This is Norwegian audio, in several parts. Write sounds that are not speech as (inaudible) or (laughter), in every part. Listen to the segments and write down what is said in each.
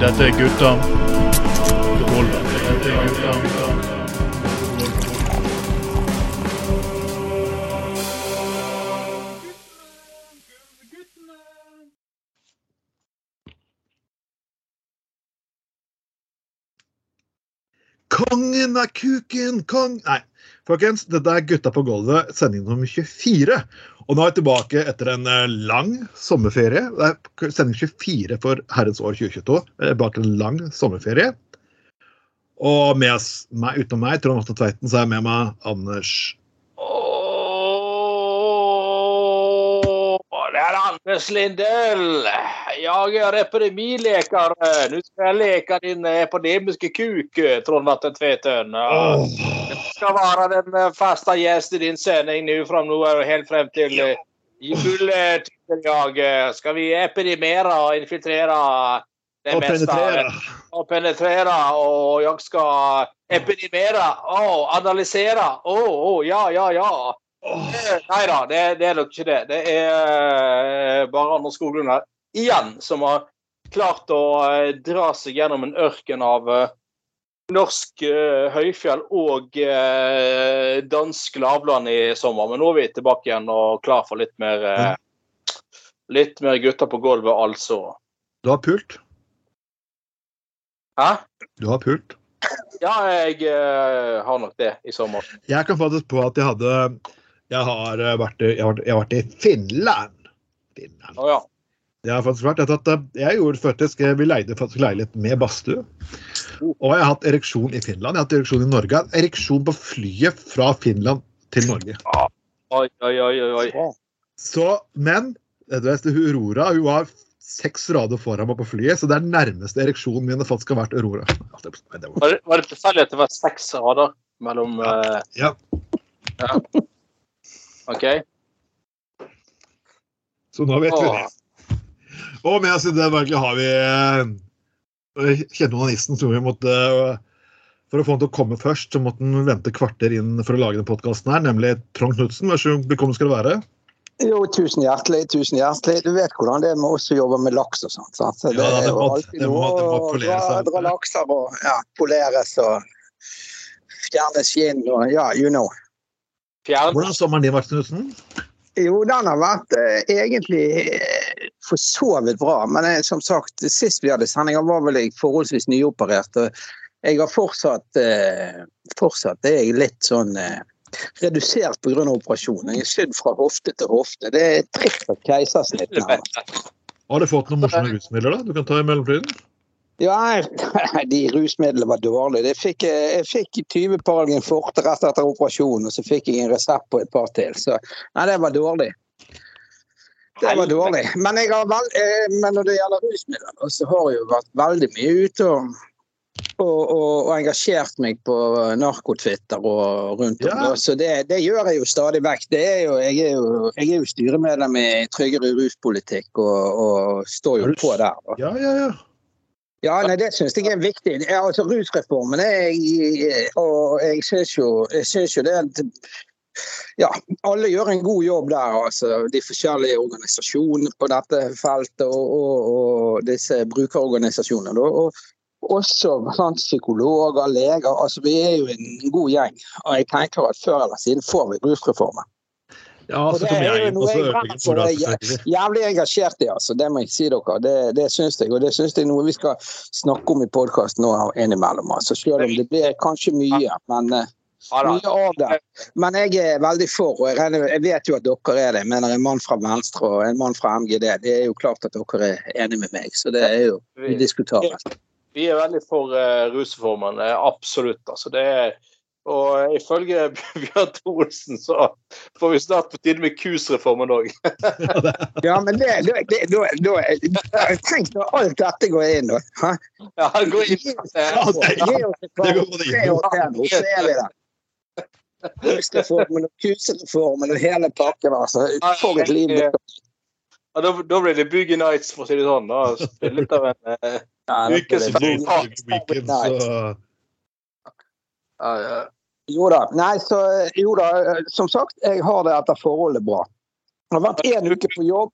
Dette er gutta. Kongen er kuken, kong... Nei, folkens, dette er Gutta på gulvet, sending nummer 24. Og nå er jeg tilbake etter en eh, lang sommerferie. Det er sending 24 for herrens år 2022. Vi er Bak en lang sommerferie. Og med meg, utenom meg, Trond Atte Tveiten, så er jeg med meg Anders Åh, det är Anders Lindell. jeg er epidemiläkare. Nå skal jeg leke din epidemiske kuk, Trond Vatten Tveiten. Ja. Åh, Jag ska den faste gjest i din sending nå fra nå och helt frem til eh, jul. eh, tycker. Eh, Ska vi epidemere og infiltrere det Og meste? penetrere. Og penetrere. Og jeg skal epidemere og analysere. Å, oh, oh, ja, ja, ja. Eh, Nei da, det, det er nok ikke det. Det er eh, bare Anders Skoglund her igjen som har klart å eh, dra seg gjennom en ørken av eh, norsk høyfjell og dansk lavland i sommer. Men nå er vi tilbake igjen og klar for litt mer Litt mer gutter på gulvet, altså. du har pult. Hæ? Du har pult. Ja, jeg har nok det i sommer. Jeg kan faktisk på at jeg hadde Jeg har eh, vært, i- jeg har, jeg har vært i Finland. Finland. Oh, ja. Jeg har faktisk vært. Jeg, tatt, eh, jeg gjorde faktisk, eh, Vi leide faktisk leilighet med badstue. Og jeg har hatt ereksjon i Finland. Jeg har hatt ereksjon i Norge. Jeg har hatt ereksjon på flyet fra Finland til Norge. Oi, oi, oi, oi. oi. Så, Men vet Aurora hun var seks rader foran meg på flyet, så det er nærmeste ereksjonen min faktisk har vært Aurora. Det- var- Var det, tilfeldig at det var seks rader mellom eh, Ja. ja. OK? Så nå vet vi det. Og med oss i det virkelig har vi eh, kjente onanisten som vi måtte eh, For å få han til å komme først, så måtte han vente kvarter inn for å lage den podkasten her, nemlig Trond Knutsen. Vær så god, velkommen skal du være. Jo, tusen hjertelig. tusen hjertelig. Du vet hvordan det er med oss som jobber med laks og sånt. sant? Så det Ja, det er jo alltid det må- noe det må å dra lakser og ja, poleres og fjerne skinn og ja, you know. Fjern. Hvordan har sommeren din vært, Knutsen? Jo, den har vært eh, egentlig eh, for så vidt bra. Men eh, som sagt, sist vi hadde sendinger, var vel jeg forholdsvis nyoperert. og Jeg har fortsatt eh, Fortsatt er jeg litt sånn eh, redusert pga. operasjonen. Jeg er sydd fra hofte til hofte. Det er trippelt keisersnitt. nærmest. Har du fått noen morsomme rusmidler da? du kan ta i mellomtiden? Ja, de rusmidlene var dårlige. Jeg fikk, jeg fikk 20 Paralgin forte rett etter operasjonen, og så fikk jeg en resept på et par til. Så nei, det var dårlig. Det var dårlig. Men, jeg har vel, eh, men når det gjelder rusmidler, så har jeg jo vært veldig mye ute og, og, og, og engasjert meg på narkotwitter og rundt om. Ja. Så det, det gjør jeg jo stadig vekk. Det er jo, jeg, er jo, jeg er jo styremedlem i Tryggere ruspolitikk og, står jo på der. da. Ja, ja, ja. Ja, nei, det syns jeg er viktig. Ja, altså Rusreformen jeg, Og jeg syns jo, jo det at ja, alle gjør en god jobb der. altså De forskjellige organisasjonene på dette feltet og, og, og disse brukerorganisasjonene. Og også blant psykologer, leger. altså Vi er jo en god gjeng. Og jeg tenker at før eller siden får vi rusreformen. Ja, Og så det er jo jeg inn, og noe så jeg ødelegger brenner det er forsikring. Jævlig engasjert i, altså. Det må jeg si dere. Det, det syns jeg. Og det syns jeg er noe vi skal snakke om i podkasten nå innimellom. Altså. Selv om det blir kanskje mye. Men eh, mye av det. Men jeg er veldig for, og jeg, regner, jeg vet jo at dere er det. Jeg mener en mann fra Venstre og en mann fra MGD. Det er jo klart at dere er enige med meg, så det er jo Vi, udiskutabelt. vi er veldig for uh, rusreformen. absolutt. Altså, det er, og ifølge (laughs) Bjørn Thorsen så får vi snart på tide med KUS-reformen òg. (laughs) Ja, men det, det, det, da, Tenk når alt dette går inn, da. Hæ? Ja, går inn. Ja, det- Gi oss et par- det går inn. tre år til så er vi der. Rusreformen og KUS-reformen og hele pakken, altså. For et liv. Ja, da, da blir det Boogie Nights, for å si det sånn. Da. Spille litt av en uh, Ja, Ukes det- Weekend, så ja, ja. Jo da. Nei, så jo da. Som sagt, jeg har det etter forholdet bra. Jeg har vært én uke på jobb,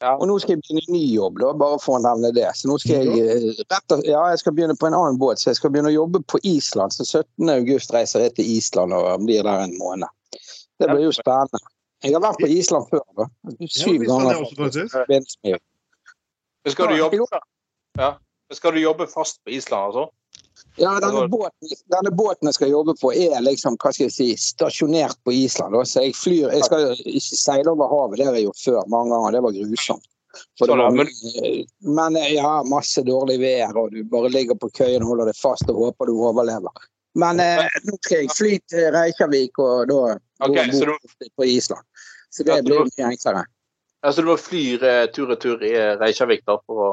Ja. og nå skal jeg begynne ny jobb. Da, bare for å nevne det. Så nå skal jeg eh, rett og, ja, jeg skal begynne på en annen båt, så jeg skal begynne å jobbe på Island. Så 17. august reiser jeg til Island og blir der en måned. Det blir jo spennende. Jeg har vært på Island før. da. Syv Ja, ganger. Skal du jobbe, ja. Skal du jobbe fast på Island, altså? Ja, denne båten, denne båten jeg skal jobbe på, er liksom, hva skal jeg si, stasjonert på Island. Så jeg flyr Jeg skal ikke seile over havet, det har jeg gjort før mange ganger. Det var grusomt. Det var, men- men ja, masse dårlig vær, og du bare ligger på køyen og holder deg fast og håper du overlever. Men eh, nå skal jeg fly til Reykjavik og da okay, gå så bort på Island. Så Ja, det så blir mye enklere. Altså, du må fly eh, tur-retur i eh, Reykjavik, da, for å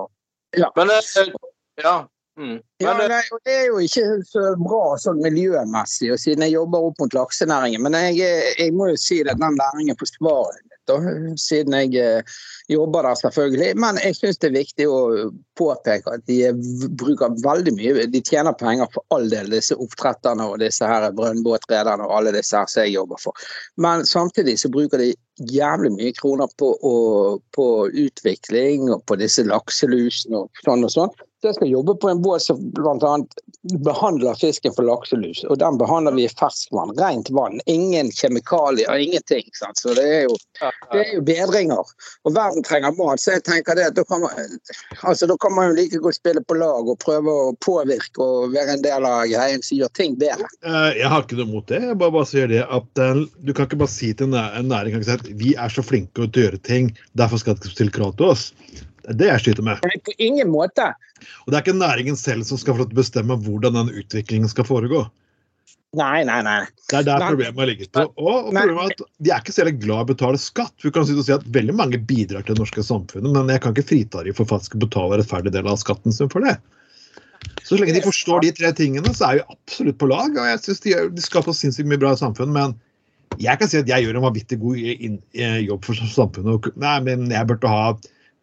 Ja. Men eh, Ja. Mm. Ja, Men, eh, nei, Det er jo ikke så bra sånn miljømessig, og siden jeg jobber opp mot laksenæringen. Men jeg, jeg må jo si at den næringen forsvarer litt, da, siden jeg eh, jobber der, selvfølgelig. Men jeg syns det er viktig å påpeke at de er, bruker veldig mye De tjener penger for all del, disse oppdretterne og disse her brønnbåtrederne og alle disse her som jeg jobber for. Men samtidig så bruker de jævlig mye kroner på, og, på utvikling og på disse lakselusene og sånn og sånn. Så jeg skal jobbe på en båt som bl.a. behandler fisken for lakselus. Og den behandler vi i ferskvann. Rent vann. Ingen kjemikalier, ingenting. Sant? Så det er, jo, det er jo bedringer. Og verden trenger mat, så jeg tenker det at da kan man, altså, da kan man jo like godt spille på lag og prøve å påvirke og være en del av greien som gjør ting bedre. Eh, Jeg har ikke noe mot det. Jeg bare, bare sier det at eh, Du kan ikke bare si til en næring at vi er så flinke til å gjøre ting, derfor skal det ikke stille krav til oss. Det er det jeg sliter med. Nei, på ingen måte. Og det er ikke næringen selv som skal få bestemme hvordan den utviklingen skal foregå. Nei, nei, nei. Det er der problemet ligger på. Og, problemet er at De er ikke så glad i å betale skatt. Vi kan si at Veldig mange bidrar til det norske samfunnet, men jeg kan ikke frita dem for faktisk å betale rettferdig del av skatten sin for det. Så lenge de forstår de tre tingene, så er vi absolutt på lag. og jeg synes De, de skaper sinnssykt mye bra i samfunnet, men jeg kan si at jeg gjør en vanvittig god jobb for samfunnet. Nei, men jeg burde ha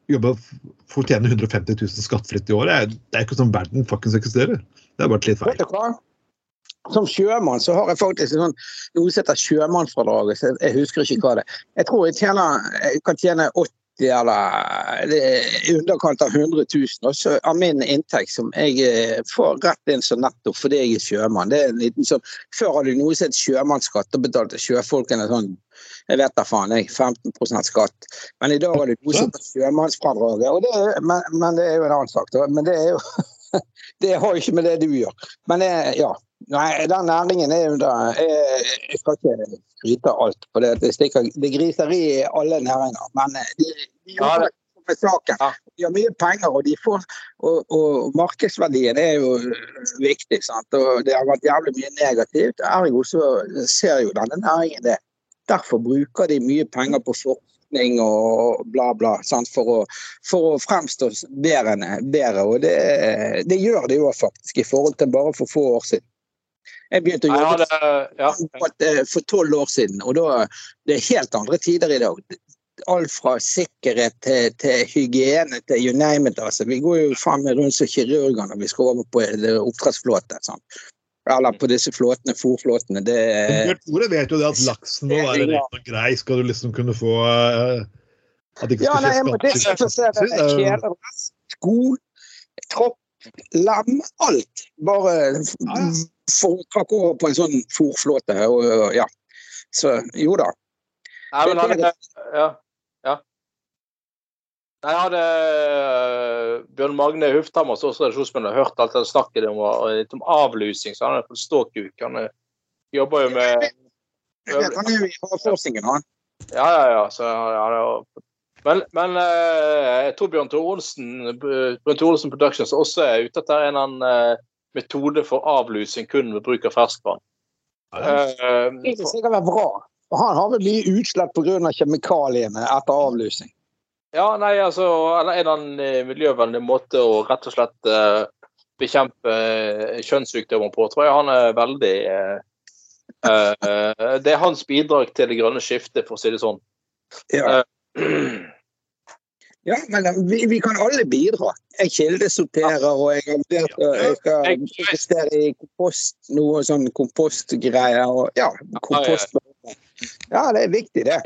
jobba for å tjene 150 000 skattefritt i året. Det er ikke sånn verden faktisk eksisterer. Det er bare litt feil. Som sjømann så har jeg faktisk sånn, noe som heter sjømannsfradraget. Jeg husker ikke hva det er. Jeg tror jeg, tjener, jeg kan tjene 80 eller det er i underkant av 100 000 også av min inntekt som jeg eh, får rett inn som netto fordi jeg er sjømann. Det er en liten sånn, Før hadde du noe som het sjømannsskatt. Da betalte sjøfolkene sånn jeg vet da faen, jeg, 15% skatt. Men i dag har du noe som heter sjømannsfradraget. Men, men det er jo en annen sak. Men det er jo (laughs) Det har jo ikke med det du gjør. Men ja. Nei, den næringen er jo da Jeg, skal ikke skryte av alt, for det, det, stikker, det griser i alle næringer. Men eh, de, de Ja, med saken. De har mye penger, og, de får, og, og markedsverdien er jo viktig. Sant? Og det har vært jævlig mye negativt. Ergo så ser jo denne næringen det. Derfor bruker de mye penger på forskning og bla, bla. Sant? For, å, for å fremstå bedre. bedre. Og det, det gjør de jo faktisk, i forhold til bare for få år siden. Jeg begynte å jobbe hadde, ja. eh, for tolv år siden, og da det er helt andre tider i dag. Alt fra sikkerhet til, til hygiene til you name it. Altså. Vi går jo faen meg rundt som kirurger når vi skal over på oppdrettsflåte. Sånn. Eller på disse flåtene, fòrflåtene. Det Bjørn Tore vet jo det at laksen må være og grei skal du liksom kunne få eh, At det ikke Ja, nei, skje jeg det skade. så ser jeg Det er jo- sko, tropp, lam, alt. Bare Ja, ja. For over på en sånn fòrflåte. Og, ja. Så jo da. Nei, men han, ja. ja. Nei, jeg hadde øh, Bjørn Magne som også redaksjonsmedlem, hørt alt det snakket om, om avlusing, så han er på ståkuk. Han er- jobber jo med vet, han er jo i havforskningen, han. Ja, ja, ja. Så, ja det. Men, men øh, jeg tror Bjørn Thor Olsen, Bjørn Thor Olsen Productions også er ute etter en eller annen metode for avlusing kun ved bruk av ferskvann. Ja, Eh, Det er sikkert være bra. Han har vel mye utslett pga. kjemikaliene etter avlusing. Ja, nei, altså eller en eller annen eh, miljøvennlig måte å rett og slett uh, bekjempe eh, kjønnssykdommer på, tror jeg han er veldig uh, uh, Det er hans bidrag til det grønne skiftet, for å si det sånn. Ja. (clears throat) Eh, Ja, men eh, vi, vi kan alle bidra. Jeg kildesorterer, og jeg, har vurdert, jeg skal investere i kompost, noe sånn kompostgreier. Og, ja, kompost. Ja, det er viktig, det.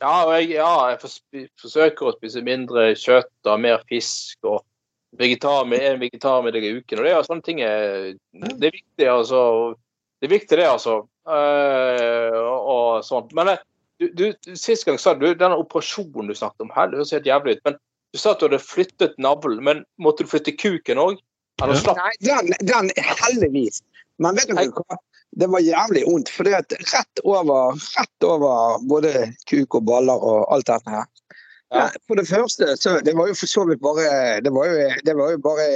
Ja, jeg, ja, jeg forsøker å spise mindre kjøtt og mer fisk. og vegetar med en vegetarmiddag i uken. og det er sånne ting er, Det er viktig, altså. Det er viktig, det, altså. Eh, og, og sånt. Men eh, du, du, sist gang sa du denne operasjonen du snakket om, her, det høres helt jævlig ut. Men du sa at du hadde flyttet navlen. Men måtte du flytte kuken òg? Ja. Nei, den, den heldigvis. Men vet du hva? Det var jævlig vondt. For rett over, rett over både kuk og baller og alt dette her. Ja. For det første, så det var jo for så vidt bare Det var jo, det var jo bare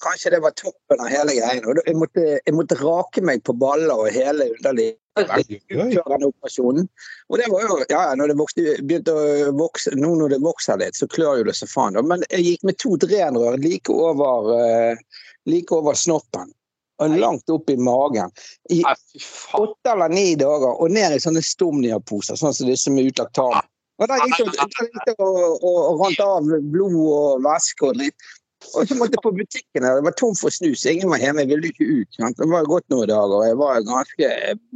Kanskje det var toppen av hele greia. Jeg måtte, jeg måtte rake meg på baller og hele underlivet før den operasjonen. Og det var jo, ja, når det vokste, begynte å vokse, nå når det vokser litt, så klør jo det så faen. Men jeg gikk med to drenrør like over, uh, like over snoppen. Og langt opp i magen. I åtte eller ni dager. Og ned i sånne stomniaposer, sånn som disse med utlagt tarm. Og der gikk det det og, og, og rant av blod og væske og dritt. Og så måtte jeg på butikken, det var tom for snus. Ingen var hjemme, jeg ville ikke ut. Sant? Det var gått noen dager, og jeg var ganske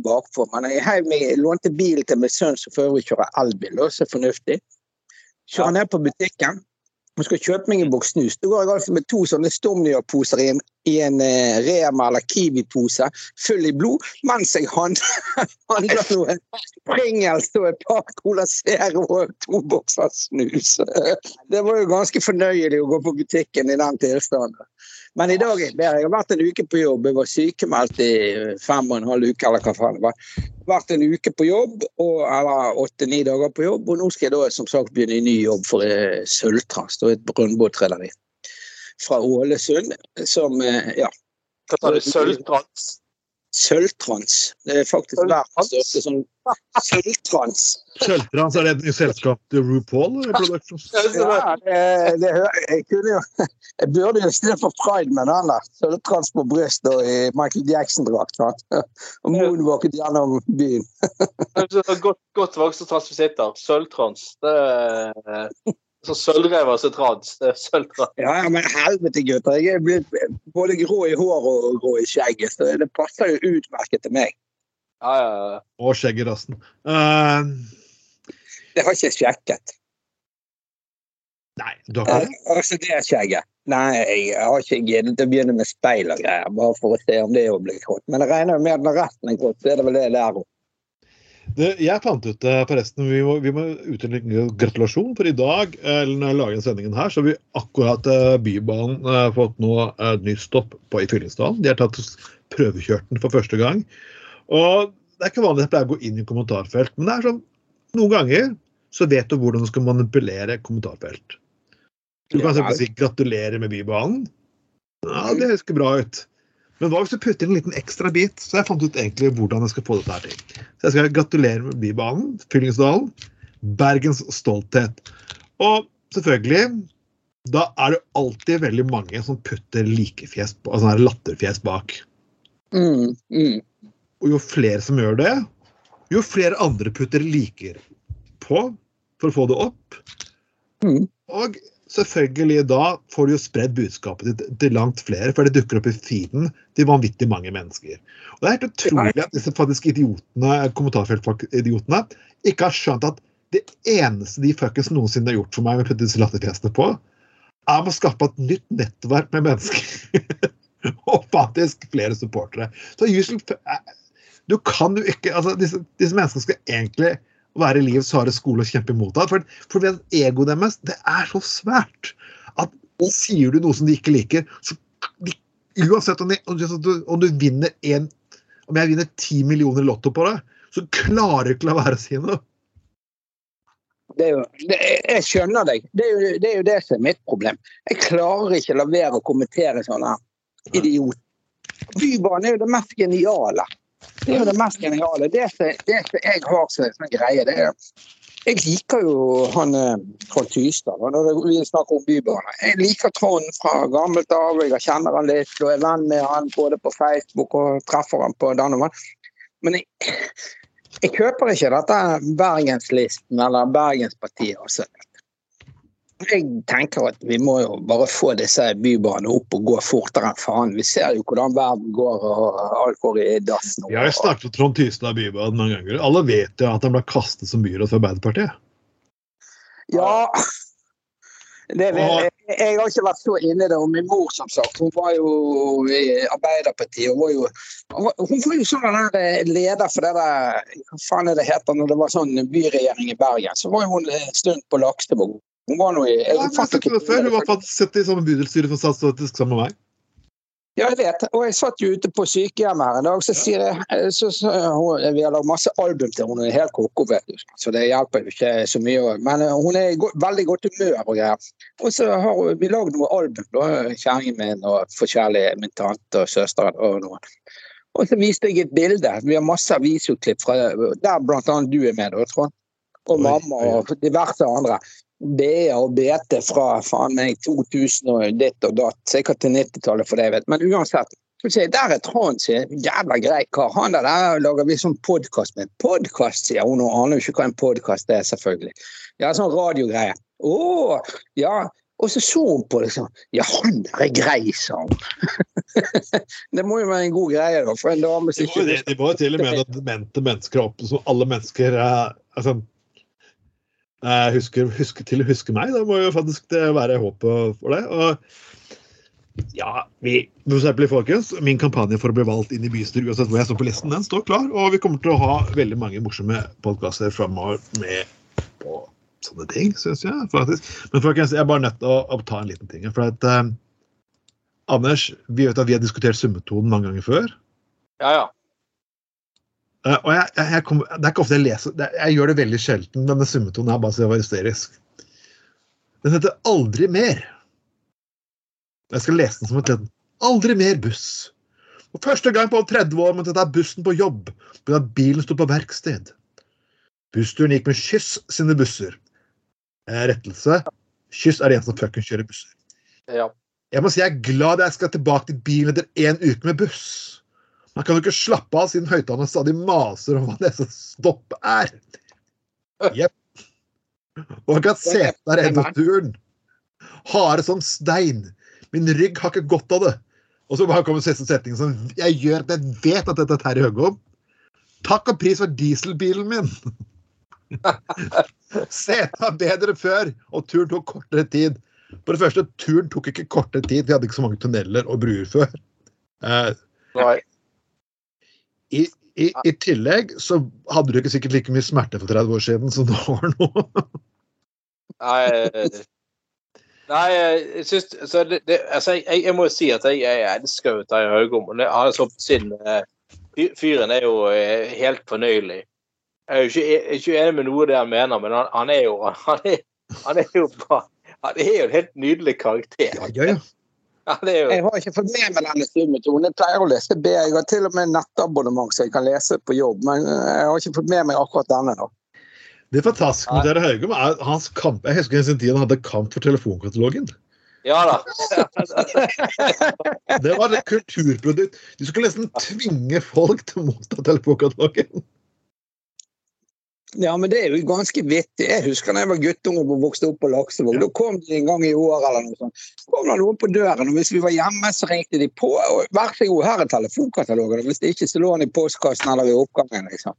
bakpå. Men jeg hei, jeg lånte bilen til min sønn, som for øvrig kjører elbil, det er også fornuftig. Kjører ned på butikken og skal kjøpe meg en boks snus. Da går jeg altså med to sånne Stomnia-poser i en, i en eh, Rema eller Kiwi-pose full i blod, mens jeg handler, (laughs) handler noe Pringles og et par Cola Zero og to bokser snus. (laughs) Det var jo ganske fornøyelig å gå på butikken i den tilstanden. Men i dag er jeg bedre. Jeg har vært en uke på jobb. Jeg var sykemeldt i fem og en halv uke, eller hva faen det var. Vært en uke på jobb, og, eller åtte-ni dager på jobb, og nå skal jeg da som sagt begynne i ny jobb for uh, Sølvtrast, og et brønnbåtrederi fra Ålesund, som uh, ja, Hva sa du? Sølvtrans? Sølvtrans. Det er faktisk verdens største sånn Sølvtrans. Sølvtrans, er det et nytt selskap til RuPaul Productions? Ja, det, det, jeg kunne jo Jeg burde jo istedenfor pride med den der. Sølvtrans på brystet og i Michael Jackson-drakt. Og moonwalket gjennom byen. Godt, godt voksne transvisitter. Sølvtrans. Det så sølvrever er sølvtrans. Ja, ja, men helvete, gutter. Jeg er blitt både grå i håret og grå i skjegget, så det passer jo utmerket til meg. Ja, ja, ja. Og skjegg i rassen. Eh, Det har ikke jeg sjekket. nei, du har ikke det? Eh, Altså det skjegget. Nei, jeg har ikke giddet å begynne med speil og greier, bare for å se om det òg blir grått. Men jeg regner jo med at når resten er grått, så er det vel det der òg. Det, jeg fant ut det forresten, vi må, vi må ut en liten gratulasjon. For i dag, eh, eller når jeg lager denne sendingen her, så har vi akkurat eh, Bybanen eh, fått nå et nytt stopp på i Fyllingsdalen. De har tatt prøvekjørt den for første gang. Og det er ikke vanlig at jeg pleier å gå inn i kommentarfelt, men det er sånn noen ganger så vet du hvordan du skal manipulere kommentarfelt. Du kan Ja, si 'gratulerer med Bybanen'. Ja, det høres ikke bra ut. Men hva hvis du putter inn en liten ekstra bit? Så jeg fant ut egentlig hvordan jeg skal få dette her til. Så jeg skal gratulere med Bybanen, Fyllingsdalen, Bergens stolthet. Og selvfølgelig, da er det alltid veldig mange som putter likefjes altså sånn latterfjes bak. Mm, mm. Og jo flere som gjør det, jo flere andre putter liker på for å få det opp. Mm. Og selvfølgelig da får du jo spredd budskapet ditt til langt flere, for det dukker opp i feeden til vanvittig mange mennesker. Og Det er helt utrolig at disse faktisk idiotene, kommentarfeltidiotene ikke har skjønt at det eneste de fuckings noensinne har gjort for meg med å putte disse latterfjesene på, er å skape et nytt nettverk med mennesker. (laughs) og faktisk flere supportere. Så usually, du kan jo ikke altså disse, disse menneskene skal egentlig være i livets harde skole og kjempe imot deg. For, for egoet deres det er så svært at sier du noe som de ikke liker, så de, uansett om, de, om, du, om du vinner en Om jeg vinner ti millioner i Lotto på det, så klarer du ikke la være å si noe. Det er jo, det, jeg skjønner deg. Det er, jo, det er jo det som er mitt problem. Jeg klarer ikke la være å kommentere sånne idioter. Bybanen er jo det mest geniale. Det er jo det mest geniale. Det som jeg har som en greie, det er Jeg liker jo han eh, Trond Tystad, når vi snakker om Bybanen. Jeg liker Trond fra gammelt av. Jeg kjenner han litt og er venn med han både på Facebook og treffer han på Dannevann. Men jeg, jeg kjøper ikke dette Bergenslisten eller Bergenspartiet. Altså. Jeg tenker at vi må jo bare få disse bybanene opp og gå fortere enn faen. Vi ser jo hvordan verden går, og alt går i dass nå. Jeg har snakket om Trond Tystad bybane mange ganger. Alle vet jo at han ble kastet som byråd for Arbeiderpartiet. Ja, det jeg. Jeg har ikke vært så inne i det. Og min mor, som sagt, hun var jo i Arbeiderpartiet. Hun var jo, hun var, jo sånn der eh, leder for det der Hva faen er det heter når det var sånn byregjering i Bergen? Så var jo hun en stund på Lakstevåg. Hun var nå i jeg Ja, jeg ikke-. Hun var faktisk sett i samme bydelsstyre for Statsstatistisk sammen med meg. Ja, jeg vet. Og jeg satt jo ute på sykehjemmet her en dag, så sier jeg eh, så, så, hun, Vi har lagd masse album til henne, hun er helt koko, vet du. Så det hjelper jo ikke så mye. Men eh, hun er i go veldig godt humør og greier. Og så har hun- vi lagd noe album, da, kjerringen min og forskjellige, min tante og søster og noen. Og så viste jeg et bilde. Vi har masse videoklipp fra der annet du er med, da, Trond. Og mamma og diverse andre. BA og BT fra faen meg 2000 og ditt og datt. Sikkert til 90-tallet, for det vet. Men uansett. se, Der er Trond sin jævla grei kar. Han der, der lager vi sånn podkast med. Podkast, sier hun. Hun aner jo ikke hva en podkast er, selvfølgelig. Ja, sånn radiogreie. Å, ja. Og så så hun på liksom Ja, han er grei, sa hun. (laughs) det må jo være en god greie, da, for en dame som Det var jo ikke det var jo til og med at demente mennesker opp, som alle mennesker er altså, husker, husker til å huske meg. Da må jo faktisk det være håpet for det. Og ja, vi, for eksempel, folkens, min kampanje for å bli valgt inn i bystyret, uansett hvor jeg står på listen, den står klar. Og vi kommer til å ha veldig mange morsomme podkaster framover med på sånne ting, syns jeg. faktisk. Men folkens, jeg er bare nødt til å, å ta en liten ting. For at eh, Anders, vi vet at vi har diskutert summetonen mange ganger før. Ja, ja. Eh, og jeg, jeg, jeg kom, det er ikke ofte jeg leser det, Jeg gjør det veldig sjelden, men den summetonen er bare så jeg var hysterisk. Den heter 'Aldri mer'. Jeg skal lese den som et ledd. Aldri mer buss. Og første gang på 30 år måtte jeg ta bussen på jobb fordi bilen sto på verksted. Bussturen gikk med Kyss sine busser. Eh, rettelse. Kyss er det en som fuckings kjører busser. ja. Jeg må si jeg er glad jeg skal tilbake til bilen etter én uke med buss. Man kan jo ikke slappe av siden høyttalerne stadig maser om hva neste stopp er. Jepp. Og at der ennå turen. Harde som stein. Min rygg har ikke godt av det. Og så bare kommer siste setning som jeg gjør at jeg vet at dette er Terje Høgom. Takk og pris for dieselbilen min. (laughs) Setet var bedre før, og turen tok kortere tid. For det første, turen tok ikke kortere tid, vi hadde ikke så mange tunneler og bruer før. Eh, Nei. I, i, I tillegg så hadde du ikke sikkert like mye smerte for 30 år siden som du har nå. Nei, nei jeg syns så det, det, altså, jeg, jeg må jo si at jeg, jeg elsker jo Terje Haugom. Han er så sin eh, Fyren er jo eh, helt fornøyelig. Jeg er jo ikke, er ikke enig med noe det han mener, men han, han er jo han er, han er jo bare han er jo en helt nydelig karakter. Ja, ja, ja. Er jo Jeg har ikke fått med meg denne summetonen. Jeg pleier å lese B. Jeg har til og med nettabonnement så jeg kan lese på jobb, men eh, jeg har ikke fått med meg akkurat denne. da. Det fantastiske med Terje Haugum er hans kamp. Jeg husker en tid han hadde kamp for telefonkatalogen. Ja da. Det var et kulturprodukt. Du skulle nesten tvinge folk til å motta telefonkatalogen. Ja, men det er jo ganske vittig. Jeg husker da jeg var guttunge og vokste opp på Laksevåg. Da kom de en gang i året eller noe sånt. Så kom det noen på døren, og hvis vi var hjemme, så ringte de på. og Vær så god, her er telefonkatalogen. og Hvis det ikke så lå den i postkassen eller i oppgangen, liksom.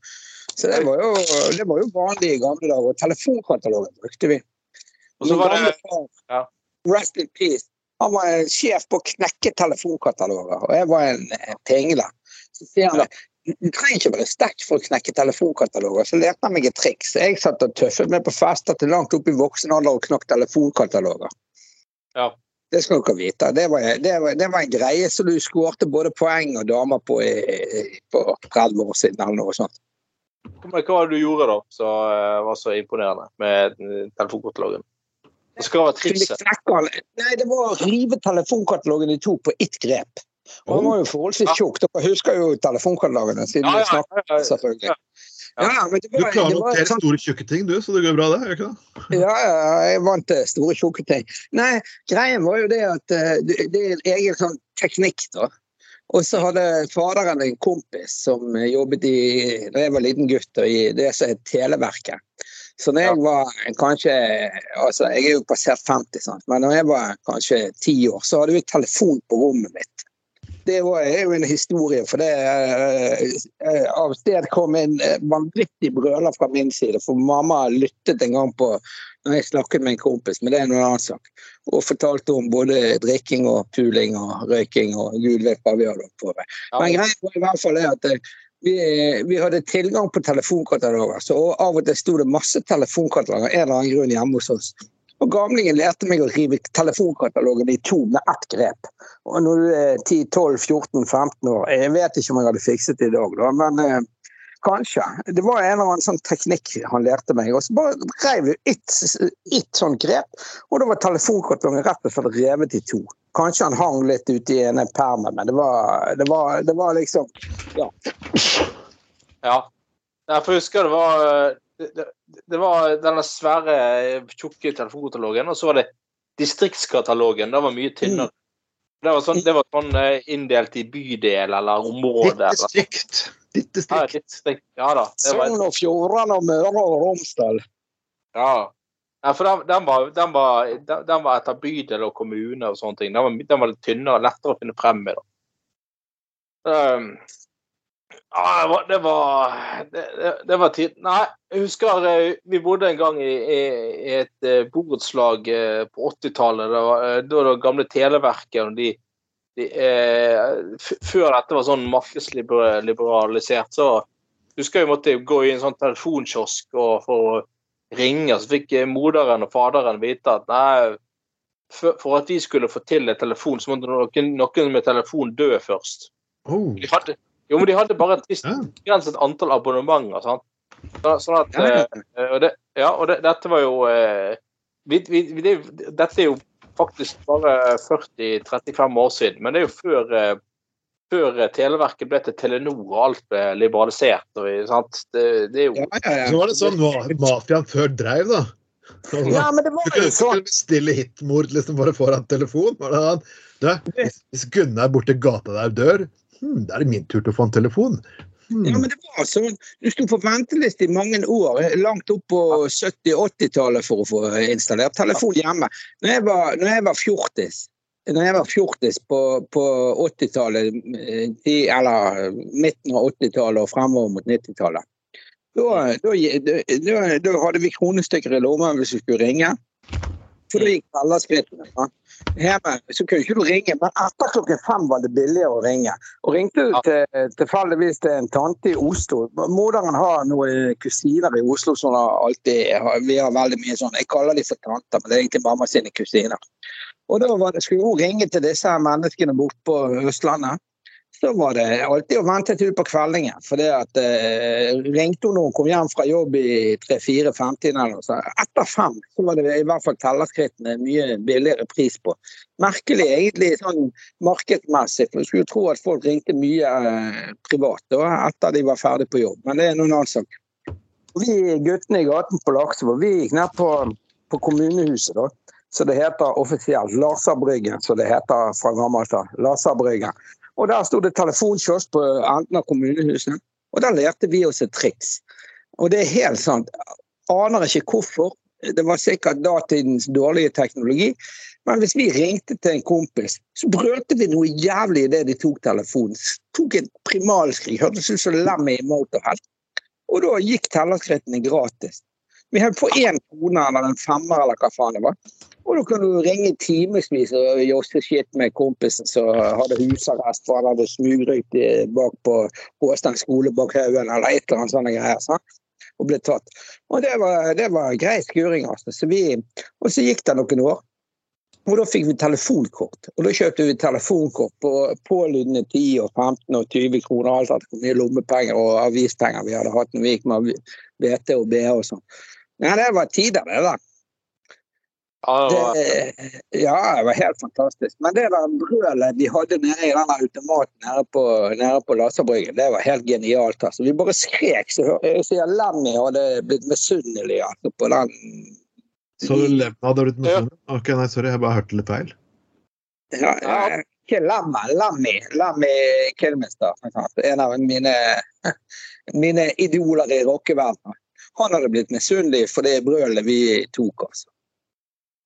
Så det var jo, det var jo vanlig i gamle dager. Og telefonkatalogen brukte vi. Og så var det far, ja. Rest in peace. Han var sjef på å knekke telefonkataloger, og jeg var en pingle. Så sier han. Du trenger ikke være sterk for å knekke telefonkataloger. Så lærte han meg et triks. Jeg satt og tøffet meg på fester til langt opp i voksen alder og knakk telefonkataloger. Ja. Det skal dere vite. Det var, det, var, det var en greie som du skårte både poeng og damer på på 30 år siden eller noe sånt. Hva hva var det du gjorde da som eh, var så imponerende med telefonkatalogen? Og så hva var Skulle trikset? Nei, det var å rive telefonkatalogen i to på ett grep. Og han var jo forholdsvis tjukk. Dere husker jo telefonkatalogene siden Ja, vi ja, snakket, ja, ja. selvfølgelig. Ja. Ja, Du klarer notere sånn store, tjukke ting, du, så det går bra, det? gjør ikke det? Ja, jeg jeg vant til store, tjukke ting. Nei, greien var jo det at eh, det, det er en egen sånn teknikk, da. Og så hadde faderen en kompis som jobbet i da jeg var liten gutt, og i det som het Televerket. Så når jeg var kanskje altså Jeg er jo passert 50, sant? men når jeg var kanskje ti år, så hadde vi telefon på rommet mitt. Det er jo en historie, for det eh, av sted kom en eh, vanvittig brøler fra min side. For mamma lyttet en gang på når jeg snakket med en kompis, men det er en annen sak. Og fortalte om både drikking og puling og røyking og gud vet hva vi hadde på med. Men greia var i hvert fall er at eh, vi, vi, hadde tilgang på telefonkataloger, så av og til sto det masse telefonkataloger en eller annen grunn hjemme hos oss. Og Gamlingen lærte meg å rive telefonkatalogen i to med ett grep. Og når du er 10-12-14-15 år Jeg vet ikke om jeg hadde fikset det i dag, da, men eh, kanskje. Det var en eller annen sånn teknikk han lærte meg. Og så bare reiv vi ett et sånt grep, og da var telefonkatalogen rett og slett revet i to. Kanskje han hang litt ute i ene permen, men det var, det var, det var liksom Ja. Ja. Jeg husker det var det, det var denne svære, tjukke telefonkatalogen, og så var det distriktskatalogen. Det var mye tynnere. Det var sånn, det var sånn eh, inndelt i bydel eller område. Ditt distrikt. Ditt Ja, distrikt. distrikt. Ja da. Sogn og Fjordane og Møre og Romsdal. ja. ja, for den, den, var, den, var, den, den var etter bydel og kommune og sånne ting. Den var, den var litt tynnere og lettere å finne frem i. da. Um, ja, det var Det var, det, det, var tid. Nei, jeg husker eh, vi bodde en gang i, i, et eh, borettslag eh, på 80-tallet. Det var eh, da det gamle Televerket og de, de eh, Før dette var sånn markedsliberalisert, så husker jeg måtte gå i en sånn telefonkiosk og å ringe. Så fikk moderen og faderen vite at nei, for, for at vi skulle få til en telefon, så måtte noen, noen med telefon dø først. Oh. De hadde, jo, men de hadde bare et visst begrenset antall abonnementer. Sant? Sånn at, eh, og det, ja, og det, dette var jo eh, vi, vi, det, Dette er jo faktisk bare 40-35 år siden, men det er jo før, eh, før Televerket ble til Telenor og alt ble liberalisert. Og, sant? Det, det er jo Ja, ja, ja. Så var det sånn ma- mafiaen før dreiv, da. Så, Ja, men det Du var kunne jo ikke sånn. bestille hitmord liksom bare foran telefon. Var det han? Du, hvis Gunnar borti gata der dør, hm, da er det min tur til å få en telefon. Hmm. Ja, men det var sånn. Du sto på venteliste i mange år, langt opp på 70-80-tallet for å få installert telefon hjemme. Når jeg var, når jeg var fjortis, når jeg var fjortis på, på 80-tallet, eh, eller midten av 80-tallet og fremover mot 90-tallet, da, da, da, da hadde vi kronestykker i lomma hvis vi skulle ringe. For da gikk alle skrittene. Ja. Hjemme så kunne ikke du ringe, men etter klokken fem var det billigere å ringe. Og ringte du til, tilfeldigvis til en tante i Oslo Moderen har noen kusiner i Oslo som alltid Vi har veldig mye sånn Jeg kaller de for tanter, men det er egentlig mamma sine kusiner. Og da var det, skulle hun ringe til disse menneskene borte på Østlandet. Så var det alltid å vente til på kveldingen. For det at eh, ringte hun når hun kom hjem fra jobb i tre-fire-femtiden eller noe sånt. Etter fem så var det i hvert fall tellerskrittene mye billigere pris på. Merkelig egentlig sånn markedsmessig, for du skulle tro at folk ringte mye eh, privat da, etter de var ferdig på jobb. Men det er noen annen sak. Vi guttene i gaten på Laksevåg, vi gikk ned på, på kommunehuset, da. Så det heter offisielt Laserbryggen, så det heter fra gammelt av. Laserbryggen. Og der sto det telefonkiosk på enden av kommunehuset. Og der lærte vi oss et triks. Og det er helt sant. Aner ikke hvorfor. Det var sikkert datidens dårlige teknologi. Men hvis vi ringte til en kompis, så brølte vi noe jævlig idet de tok telefonen. Tok et primalskrik. Hørtes ut som lemmet i Motorhead. Og da gikk tellerskrittene gratis. Vi hadde på én krone eller en femmer eller hva faen det var. Og da kan du ringe timevis og josse skitt med kompisen som hadde husarrest for han hadde smugrøykt bak på Åsteng skole bak haugen eller et eller annet sånne greier. Sant? Og ble tatt. Og det var, det var grei skuring, altså. Så vi, og så gikk det noen år. Og da fikk vi telefonkort. Og da kjøpte vi telefonkort på pålydende 10 og 15 og 20 kroner. Alt etter hvor mye lommepenger og avispenger vi hadde hatt når vi gikk med BT og BH og sånn. Nei, det var tider, det da. ja, det var- ja, det var helt fantastisk. Men det der brølet de hadde nede i den automaten nede på, nede på Laserbryggen, det var helt genialt. altså. Vi bare skrek. Så jeg sier Lemmy hadde blitt misunnelig altså, på den. Så Lemmy hadde blitt Ja. noe? Ok, nei, sorry, jeg bare hørte litt feil. Ja, ja, ikke Lemmy, Lemmy, Lemmy Kilmister. En av mine, (laughs) mine idoler i rockeverdenen. Han hadde blitt misunnelig for det brølet vi tok, altså.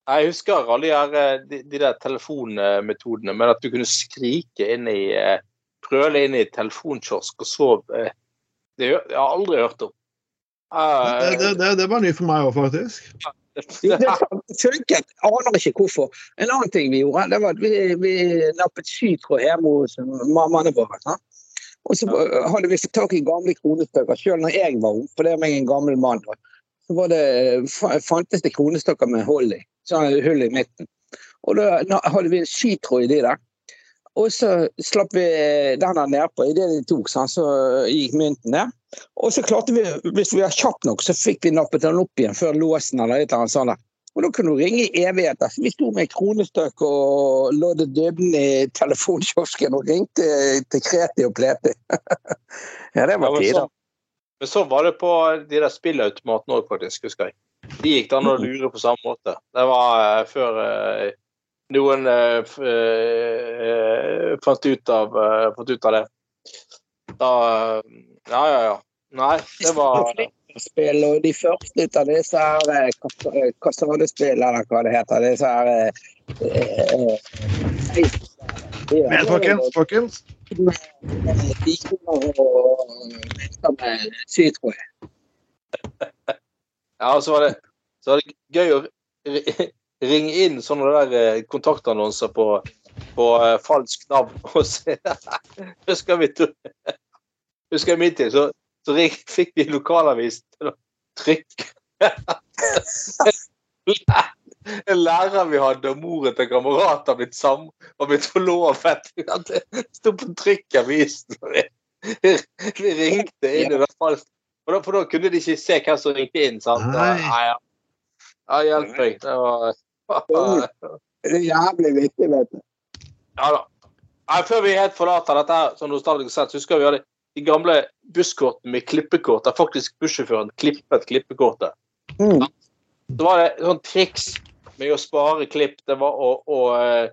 Jeg husker alle de, her, eh, de, de der telefonmetodene, men at du kunne skrike inn i eh, Brøle inn i telefonkiosk og sove eh, Det har jeg aldri hørt om. Det, Eh, det, det, det var ny for meg òg, faktisk. (laughs) Jo, Det funket. Aner ikke hvorfor. En annen ting vi gjorde, det var at vi, vi nappet sytråd hjemme hos mammaene våre. sant? Og så eh, hadde vi fått tak i gamle kronestykker sjøl når jeg var ung, for det er meg en gammel mann. Så var det, fantes det kronestykker med hull i, sånn hull i midten. Og da hadde vi en sytråd i de der. Og så slapp vi den der nedpå. Idet de tok, sant, så gikk mynten ned. Og så klarte vi, hvis vi var kjappe nok, så fikk vi nappet den opp igjen før låsen eller et eller annet sånt. Og da kunne du ringe i evigheter. Så vi sto med kronestykk og loddet dybden i telefonkiosken og ringte til Kreti og Pleti. (laughs) ja, det var ja, tider. men sånn var det på de der spillautomatene òg, faktisk, husker jeg. De gikk det an å lure på samme måte. Det var eh, før eh, noen f- eh, fant, ut av, eh, fant ut av det. Da Ja, ja, ja. Nei, det var Spill og de første ut av disse her eh, kas- eh, hva det heter. Disse her eh, eh, Men folkens, folkens. De kommer og venter med sytråd. Ja, så var det, så var det gøy å ringe inn sånne der kontaktannonser på, på falsk navn. Og se (laughs) Husker vi to- Husker jeg min tid, så, så fikk de lokalavisen til å trykke En lærer vi hadde, og moren til en kamerat har blitt, sam, har blitt forlovet. Det sto på trykk i avisen. Vi, vi ringte inn i hvert fall. For da, for da kunne de ikke se hvem som ringte inn. sant? Nei. Ja, ja. ja hjelp meg. Det var Det er jævlig viktig, vet du. Ja da. Nei, før vi helt forlater dette, som nostalgisk sett, husker vi hadde de gamle busskortene med klippekort, der faktisk bussjåføren klippet klippekortet. Mm. Så var det sånn triks med å spare klipp. Det var å, å eh,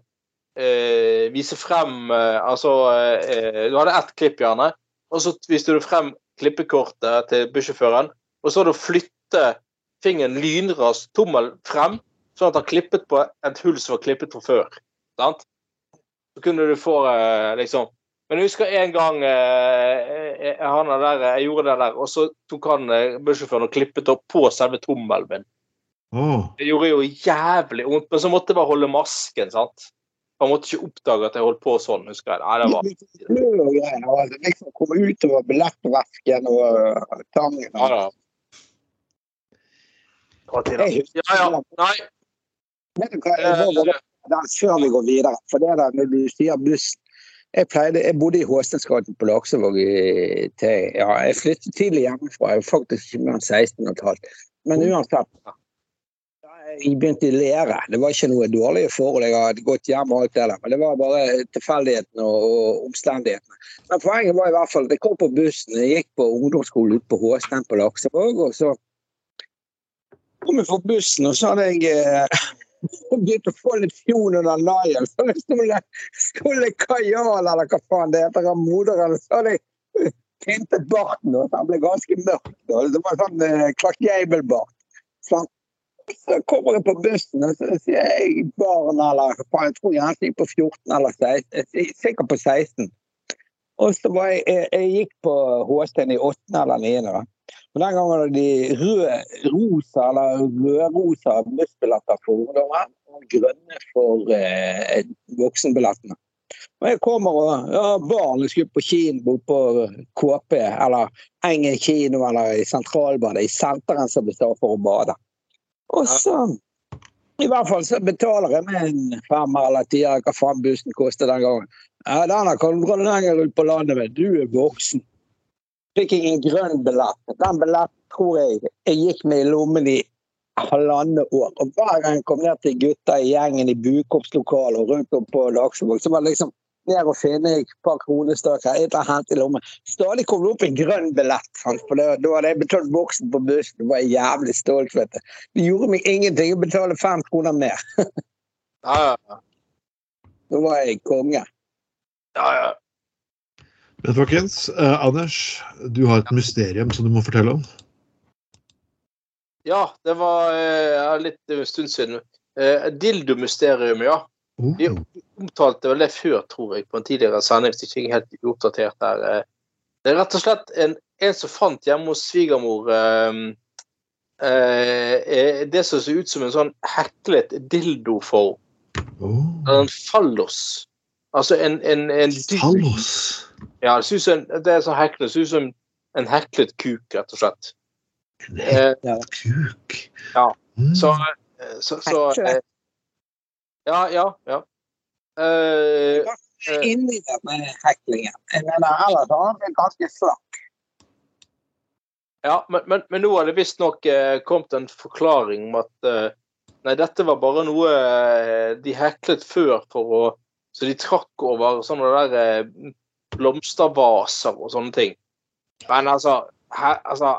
eh, vise frem eh, Altså, eh, du hadde ett klipp, gjerne, og så viste du frem klippekortet til bussjåføren, og så hadde du flytte fingeren lynraskt, tommel frem, sånn at han klippet på et hull som var klippet fra før. Sant? Så kunne du få eh, liksom Men jeg husker en gang eh, eh, han der, jeg gjorde det der, og så tok han eh, bussjåføren og klippet opp på selve tommelen min. Oh. Det gjorde jo jævlig vondt, men så måtte jeg bare holde masken. sant? Han måtte ikke oppdage at jeg holdt på sånn. husker jeg. Nei, det var, greier. Liksom komme utover billettvesken og tangen. ja, da. Jeg Ja, ja. Nei. Vet du hva, jeg eh, der før vi går videre. For det der når du sier bussen jeg, pleide, jeg bodde i Håstensgaten på Laksevåg til ja, Jeg flyttet tidlig hjemmefra. Jeg var faktisk ikke mer enn 16 15. Men uansett. da Jeg begynte i lære. Det var ikke noe dårlige forhold. Jeg hadde gått hjem og alt det der. Men det var bare tilfeldighetene og, og omstendighetene. Men poenget var i hvert fall at jeg kom på bussen. Jeg gikk på ungdomsskolen ute på Håsten på Laksevåg. Og så kom jeg på bussen, og så hadde jeg eh, begynte å få litt fjon under naien. Så jeg skulle, skulle kajal, eller hva faen det heter, av moderen. Så hadde jeg pyntet barten, og den ble ganske mørk. Det var sånn eh, Clark Gable-bart. Sånn. Så kommer jeg på bussen, og så sier jeg barn, eller hva faen, jeg tror jeg gikk på 14 eller 16. Jeg er Sikkert på 16. Og så var jeg, jeg, jeg gikk på HST-en i åttende eller niende. Og Den gangen hadde de røde, rosa eller rødrosa bussbilletter for ungdommer og grønne for eh, voksenbillettene. Og jeg kommer og ja, barn skulle på kino på KP, eller Engen kino, eller i Sentralbadet, i senteren som består for å bade. Og så i hvert fall så betaler jeg med en femmer eller tier, hva faen bussen kostet den gangen. Ja, denne kan du dra lenger ut på landet med, du er voksen fikk jeg en grønn billett. Den billetten tror jeg jeg gikk med i lommen i halvannet år. Og hver gang jeg kom ned til gutta i gjengen i Bukoppslokalet og rundt om på Laksevåg, så var det liksom ned og finne et par kronestykker, et eller annet i lommen. Stadig kom det opp en grønn billett. For det, da hadde jeg betalt boksen på bussen. Det var jævlig stolt. vet du. Det gjorde meg ingenting å betale fem kroner mer. (laughs) Ja. Da var jeg konge. Ja, ja. Men folkens, eh, Anders, du har et mysterium som du må fortelle om. Ja, det var eh, litt en stund siden. Eh, Dildomysterium, ja. Oh. Vi omtalte vel det før, tror jeg, på en tidligere sending, hvis ikke jeg er helt oppdatert der. Eh, Det er rett og slett en, en som fant hjemme hos svigermor eh, eh, eh, det som ser ut som en sånn heklet dildoform. Oh. En fallos. Altså en, en, en Fallos. Ja, det som en, det er sånn heklet, det ser ut som en heklet kuk, rett og slett. En Eh, kuk. Ja, Mm. Så, eh, så, så eh, Ja, ja, ja. Uh, eh, Inni denne heklingen. Jeg mener, ellers har han blitt ganske slakk. ja men, men, men nå har det visstnok eh, kommet en forklaring om at eh, Nei, dette var bare noe eh, de heklet før for å Så de trakk over sånne der eh, blomstervaser og sånne ting. Men altså, her, altså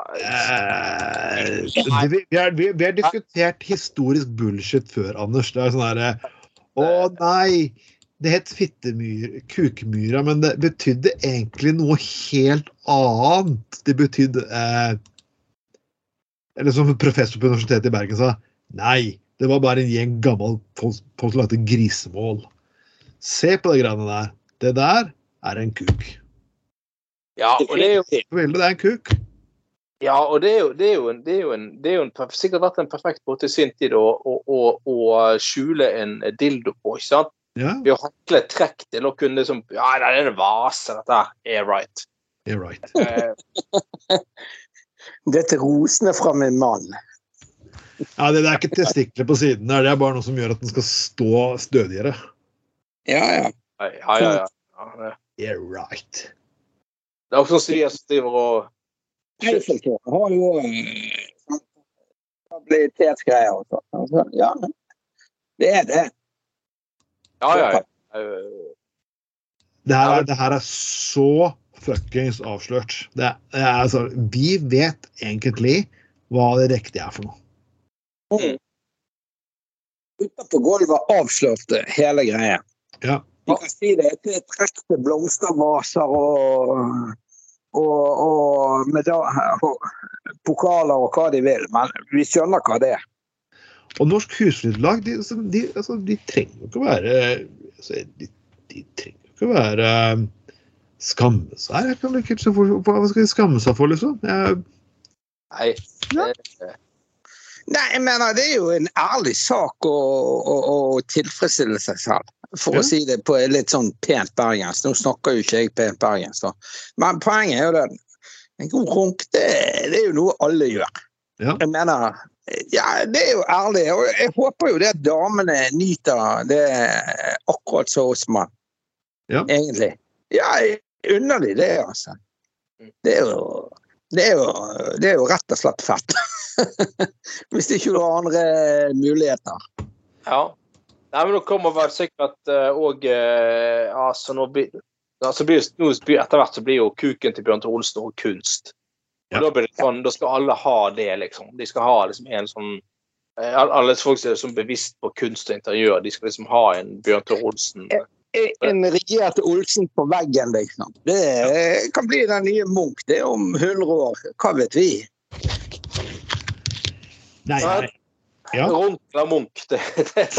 Eh, vi, vi, har, vi, har diskutert historisk bullshit før, Anders. Det er sånn herre Å nei, det het fittemyr, kukmyra, men det betydde egentlig noe helt annet. Det betydde eh, Eller som professor på Universitetet i Bergen sa, nei, det var bare en gjeng gammel folk som lagde grisemål. Se på de greiene der. Det der er en kuk. Ja, og det er jo Veldig, det er en kuk. Ja, og det er jo, det er jo, en, det er jo, en, det er jo en, sikkert vært en perfekt måte i sin tid å, å, å, å skjule en dildo på. ikke sant? Ja, Ved å hekle trekk til å kunne liksom Ja, det er en vase, dette her. Yeah, right. yeah, right. Eh, (laughs) Dette rosene fra min mann. Ja, det, det er ikke testikler på siden der, det er bare noe som gjør at den skal stå stødigere. Ja, ja. ja, ja, ja. Yeah, right. Det er også driver og Eiffeltårnet har jo eh, habilitetsgreier og sånn. Altså, ja, det er det. Ja, ja. ja. Eh, Det her, er- det her er så fuckings avslørt. Det det er, altså, vi vet egentlig hva det riktige er for noe. Utenpå gulvet avslørte hele greia. Ja. Vi kan si det er trekte blomstervaser og, og, og, meda- og pokaler og hva de vil, men vi skjønner hva det er. Og Norsk Husflidslag, de, altså, de, altså, de trenger jo ikke å være altså, de, de trenger jo ikke å være um, skamme seg. Hva skal de skamme seg for, liksom? Jeg, Nei. Ja. Nei, jeg mener det er jo en ærlig sak å, å, å tilfredsstille seg selv. For Ja. å si det på litt sånn pent bergensk. Nå snakker jo ikke jeg pent bergensk, da. Men poenget er jo det. En god runk, det, det er jo noe alle gjør. Ja. Jeg mener Ja, det er jo ærlig. Og jeg håper jo det at damene nyter det akkurat som oss mann. Ja. Egentlig. Ja, underlig det, altså. Det er jo det er, jo, det er jo rett og slett fett. (laughs) Hvis ikke du har andre muligheter. Ja. Nei, men nå kommer vel sikkert òg Altså, nå blir altså, blir, nå Etter hvert så blir jo kuken til Bjørn Tore Olsen òg kunst. Ja. Da blir det sånn, da skal alle ha det, liksom. De skal ha liksom en sånn eh, Alle folk som er sånn bevisst på kunst og interiør, de skal liksom ha en Bjørn Tore Olsen. En regjert Olsen på veggen, liksom. Det kan bli den nye Munch. Det er om 100 år. Hva vet vi? nei, nei. Ja. Rundt eller Munch. Det, det, det,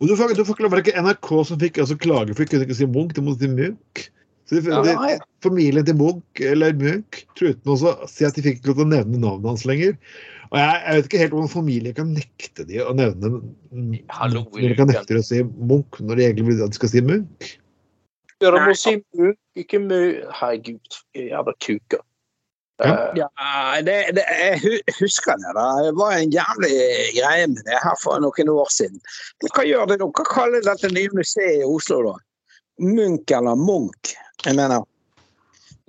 du får, du får ikke, det ikke NRK som fikk altså, klage for de kunne ikke si Munch, de måtte si Munch. Så de, Ja. de, familien til Munch eller Munch truet med også å si at de fikk ikke lov til å nevne navnet hans lenger. Og jeg, jeg vet ikke helt hvordan familie kan nekte de å nevne Hallo, Når de kan nekte de å si Munch når de egentlig vil at de skal si Munch. Dere må si Munch, ikke Mu... Herregud, jævla kuker. Ja. Eh, Ja, det, det, jeg husker det. da. Det var en jævlig greie med det her for noen år siden. Hva gjør det nå? Hva kaller dette nye museet i Oslo, da? Munch eller Munch? Jeg mener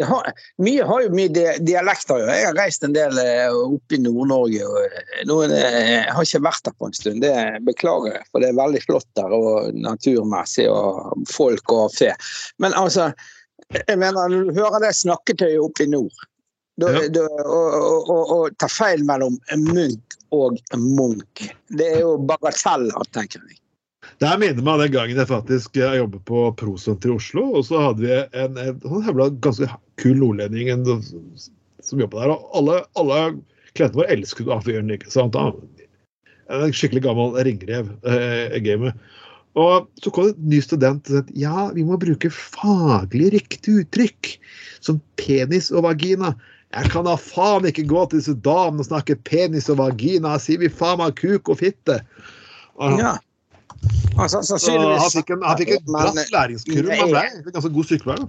har, Mye har jo mye di- dialekter. jo. Jeg har reist en del eh, opp i Nord-Norge. og eh, eh, Jeg har ikke vært der på en stund, det beklager jeg. For det er veldig flott der, og naturmessig, og folk og fe. Men altså, jeg mener, når du hører det snakketøyet oppe i nord da, Ja. da, og, og, og, og ta feil mellom Munch og Munch. Det er jo bagateller, tenker jeg. Det her minner meg om den gangen jeg faktisk eh, jobbet på Prosenter i Oslo. Og så hadde vi en, en en jævla ganske kul nordlending en, som jobbet der. Og alle, alle klientene våre elsket avgjøren, ikke sant. Han, en skikkelig gammel ringrev eh, gamet. Og så kom det en ny student og sa ja, vi må bruke faglig riktig uttrykk. Som penis og vagina. Jeg kan da faen ikke gå til disse damene og snakke penis og vagina. Sier vi faen meg kuk og fitte. Og, Ja. Altså, så sannsynligvis han fikk en, han fikk en Men- bratt læringskurve. Han ble en ganske god sykepleier.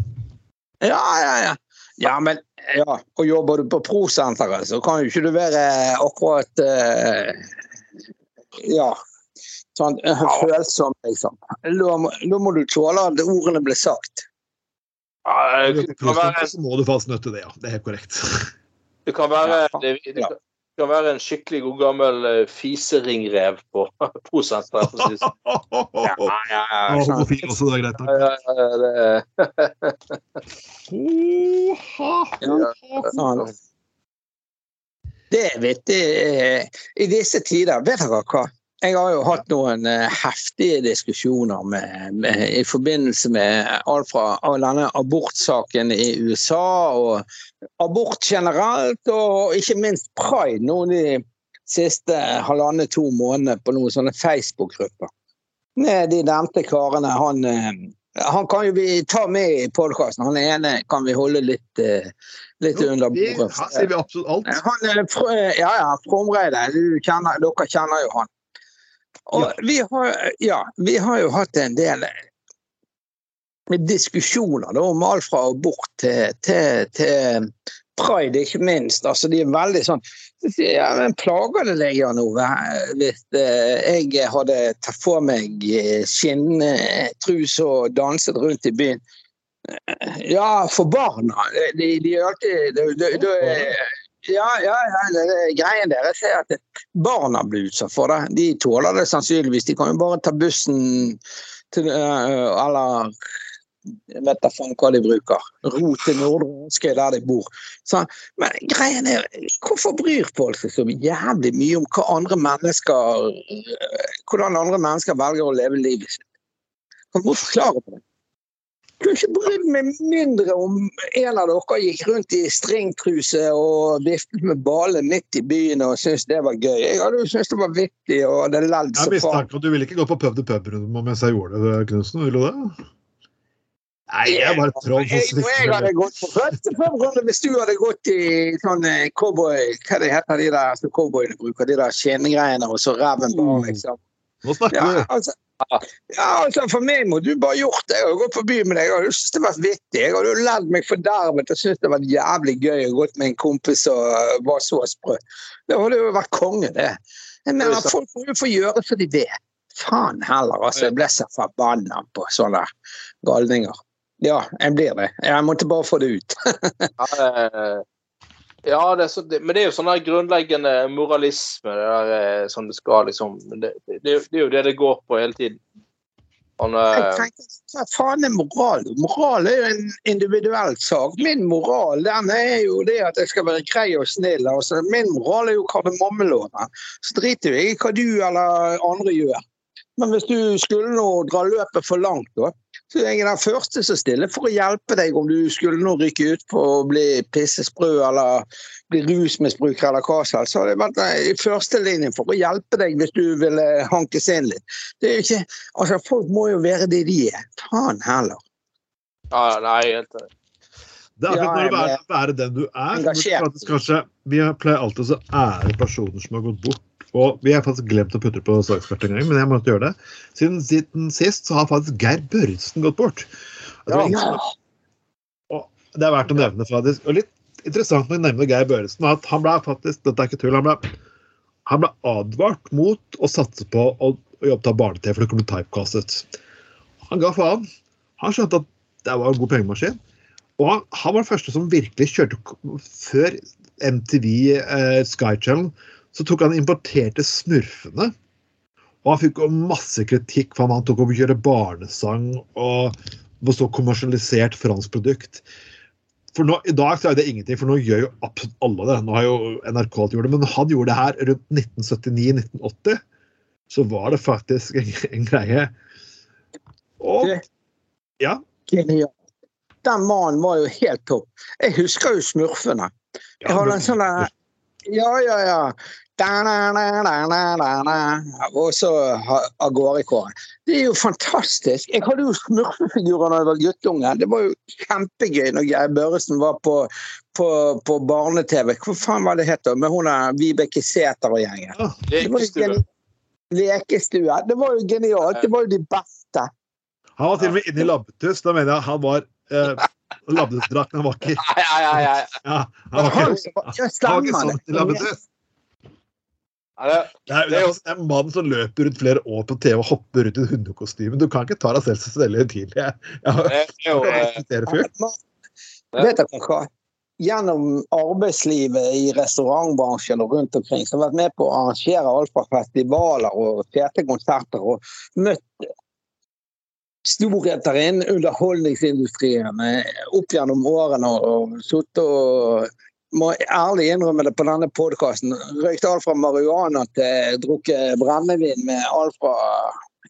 Ja, ja, ja. Ja, men ja, og jobber du på prosenteret, så kan jo ikke du være akkurat uh, Ja. Sånn eh, følsom, liksom. Da må, da må du tåle at ordene blir sagt. Ja, det du kan være, så må du fast nødt til det, ja. Det er helt korrekt. det kan være, det kan- være en skikkelig god gammel eh, fiseringrev på (laughs) prosenteret. sånn. Ja, ja, ja, Og sant. også, det er greit. nok. Ja, ja, ja, det- Oha, Ja, oha. sant. Det er vittig eh, i disse tider. Vet dere hva? Jeg har jo hatt noen eh, heftige diskusjoner med, med, i forbindelse med alt fra denne abortsaken i USA og abort generelt, og ikke minst pride nå de siste halvannet to månedene på noen sånne Facebook-grupper. De nevnte karene, han, eh, han kan jo vi ta med i podkasten. Han ene kan vi holde litt, eh, litt Jo, under bordet. Her sier vi absolutt alt. Han, ja, ja, Fromreide. Dere kjenner jo han. Og Ja. vi, har, ja, vi har jo hatt en del diskusjoner da, om alt fra abort til, til, til pride, ikke minst. Altså, de er veldig sånn ja, men Plager det deg, Jan Ove, hvis eh, jeg hadde tatt på meg skinnende trus og danset rundt i byen? Eh, Ja, for barna. De, de er alltid de, de, de, ja, ja, ja, greien deres er at barna blir utsatt for det. De tåler det sannsynligvis. De kan jo bare ta bussen til eh, Eller vet da faen hva de bruker. Ro til Nordre der de bor. Så, men greien er, hvorfor bryr folk seg så jævlig mye om hva andre mennesker eh, hvordan andre mennesker velger å leve livet sitt? Kan du på det? Kunne ikke brydd meg mindre om en av dere gikk rundt i stringtruse og viftet med baller midt i byen og syntes det var gøy. Jeg hadde jo syntes det var vittig og hadde ledd så faen. du ville ikke gå på pub til pub-runde mens jeg gjorde det, Knutsen. Ville du det? Nei, jeg bare et troll som Jeg, jeg hadde gått på første runde hvis du hadde gått i sånn eh, cowboy Hva det heter de der som cowboyene bruker? De der skinngreiene og så reven bare, Mm. liksom. Nå snakker Ja, altså, ja, altså For meg må du bare gjort det. Jeg har gått forbi med deg. Jeg du syntes det var vittig. Jeg har ledd meg fordervet og syntes det var jævlig gøy å gå med en kompis og uh, var så sprø. Det hadde jo vært konge, det. Jeg mener, Folk må jo få gjøre som de vil. Faen heller. altså. Jeg ble så forbanna på sånne galninger. Ja, jeg blir det. Jeg måtte bare få det ut. (laughs) Ja, det så, det, men det er jo sånn der grunnleggende moralisme. Det der, som det skal liksom det, det, er jo det det går på hele tiden. Han, Jeg eh, tenker, Hva faen er moral? Moral er jo en individuell sak. Min moral den er jo det at jeg skal være grei og snill. Altså, min moral er jo kardemommeloven. Så driter jeg i hva du eller andre gjør. Men hvis du skulle nå dra løpet for langt, da, så jeg er den første som stiller for å hjelpe deg om du skulle nå rykke ut på å bli pissesprø eller bli rusmisbruker eller hva som helst. Så hadde jeg vært i førstelinjen for å hjelpe deg hvis du ville hankes inn litt. Det er jo ikke, altså Folk må jo være det de er. Faen heller. ja, nei, helt enig. Det er Ja, akkurat når du er, være den du er. Engasjert. Kanskje, vi pleier alltid å ære personer som har gått bort. Og Vi har faktisk glemt å putte det på sakskartet en gang, men jeg måtte gjøre det. Siden, siden sist så har faktisk Geir Børresen gått bort. Og det, ja. og det er verdt å nevne, faktisk. Og litt interessant med å nevne Geir Børresen at han ble faktisk dette er ikke tull, han ble, han ble advart mot å satse på å, å jobbe til barne-TV, for det kunne bli typecastet. Han ga faen. Han skjønte at det var en god pengemaskin. Og han, han var den første som virkelig kjørte Før MTV eh, Sky Channel så tok han importerte smurfene. Og han fikk masse kritikk for han tok opp å kjøre barnesang og var så kommersialisert fransk produkt. For nå, I dag så er det ingenting, for nå gjør jo absolutt alle det. Nå har jo NRK gjort det, Men han gjorde det her rundt 1979-1980. Så var det faktisk en, en greie. Og ja. Genial. Den mannen var jo helt topp. Jeg husker jo Smurfene. Jeg hadde en sånn Ja, ja, ja. Og så av gårde kåren. Det er jo fantastisk. Jeg hadde jo smurfefigurer da jeg var guttunge. Det var jo kjempegøy når Geir Børresen var på, på, på barne-TV. Hva faen var det het da? Med hun Vibeke Sæther og gjengen. Var Lekestue. Lekestue. Det var jo genialt. Det var jo de beste. Han var til og med inne i labbetuss. Da mener jeg han var eh, Labbetussdrakten var ikke Ja, ja, ja. ja. ja, han var han ikke, Ja, han var ikke sånn til labbetuss. Det- Det er, det er jo en mann som løper rundt flere år på TV og hopper rundt i hundekostyme. Du kan ikke ta deg selv så veldig tidlig. Jeg, jeg, det er jeg eh, vet dere hva? Gjennom arbeidslivet i restaurantbransjen og rundt omkring, så har jeg vært med på å arrangere alt fra festivaler og fete konserter og møtt storheter innen underholdningsindustrien eh, opp gjennom årene og, og sittet og må ærlig innrømme det på denne podkasten. Røykt alt fra marihuana til drukket brennevin med alt fra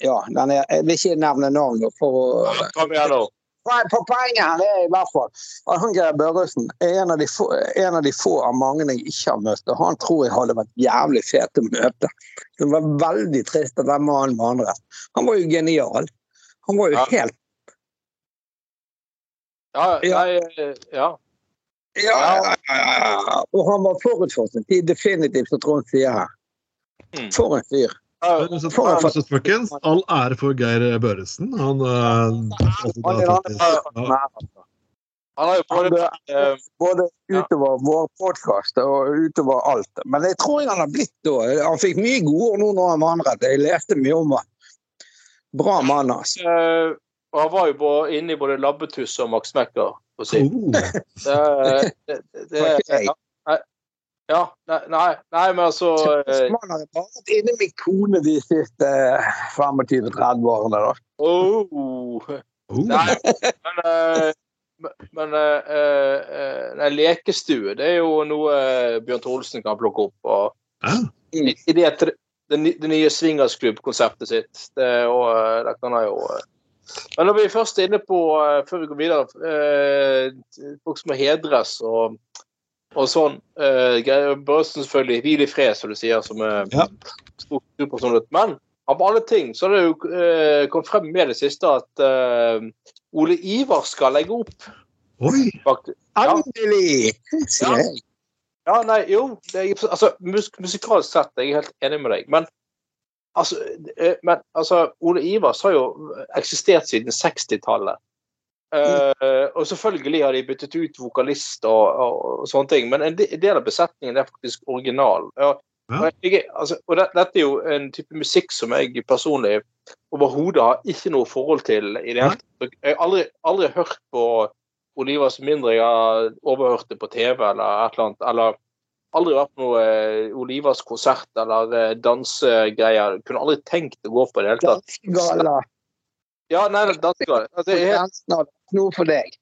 ja, den er, Jeg vil ikke nevne navn for å Kom igjen nå. På poenget her er i hvert fall at han Geir Børresen er en av, de få, en av de få av mange jeg ikke har møtt. Og han tror jeg hadde vært jævlig fet å møte. Det var veldig trist at den mannen var andre. Han var jo genial. Han var jo Ja. helt Ja, nei, ja. Ja, ja, ja, ja. Og han var forut for sin tid, definitivt, som Trond sier her. Mm. For en fyr. Så, folkens, all ære for Geir Børresen. Han Han har jo både Både Ja. utover vår podkast og utover alt. Men jeg tror han har blitt da. Han fikk mye gode ord nå når han vandret. Jeg leste mye om han. Bra mann, altså. eh, han var jo inne i både Labbetuss og Max Mekker. Å si. Det, det, det, det, ja, nei, nei, nei, men altså eh, Man har vært inne med kone de siste 25-30 årene, da. oh, Oh. Nei, men, eh, men eh, eh, nei, lekestue, det er jo noe eh, Bjørn Trolsen kan plukke opp. og ah. i, i det, det, ny- det nye swingersklubb-konseptet sitt. Det, og, eh, det kan jeg jo eh. Men når vi først er inne på, eh, før vi går videre, eh, folk som må hedres og, og sånn eh, Geir Børresen selvfølgelig, hvil i fred, som du sier, som er Ja. stor personlighet. Men av alle ting så har det jo eh, kommet frem med det siste at eh, Ole Ivar skal legge opp, Oi! Endelig! Ja. Ja, nei, jo. Det altså, musik musikalsk sett jeg er helt enig med deg. Men altså, eh, men, altså Ole Ivars har jo eksistert siden 60-tallet. Uh, og selvfølgelig har de byttet ut vokalist og, og, og sånne ting, men en del av besetningen er faktisk original. Og, jeg, altså, og det, dette er jo en type musikk som jeg personlig overhodet har ikke noe forhold til i det hele tatt. Jeg har aldri, aldri hørt på Ole Ivars mindre jeg har overhørt det på TV eller et eller annet. Eller aldri vært på noe Olivas Ole konsert eller eh, dansegreier. Kunne aldri tenkt å gå på det i det hele tatt. Dansegalla. Ja, nei, dansegreier. Altså, det er helt noe for deg.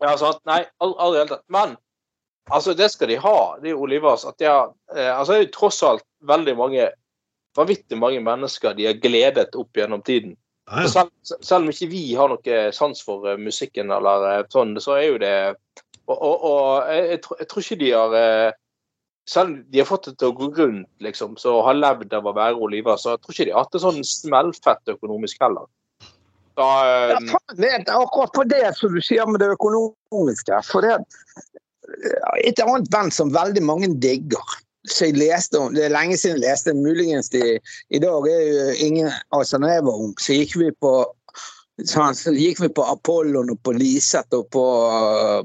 Ja, sant. Nei, aldri i det hele tatt. Men altså, det skal de ha, de Olivas. At de har, eh, altså, det er jo tross alt veldig mange vanvittig mange mennesker de har gledet opp gjennom tiden. Ja, ja. Selv, selv om ikke vi har noe sans for uh, musikken eller uh, sånn, så er jo det Og, og, og jeg, jeg, tror, jeg tror ikke de har eh, Selv om de har fått det til å gå rundt, liksom, så har levd av å være Oliver, så jeg tror ikke de har hatt det sånn smellfett økonomisk heller. Så, Ja, eh, faen, det er akkurat på det som du sier med det økonomiske. For det er et annet band som veldig mange digger. Så jeg leste om, Det er lenge siden jeg leste, muligens i, i dag er jo ingen Altså, når jeg var ung, så gikk vi på så gikk vi på Apollon og på Liset og på uh,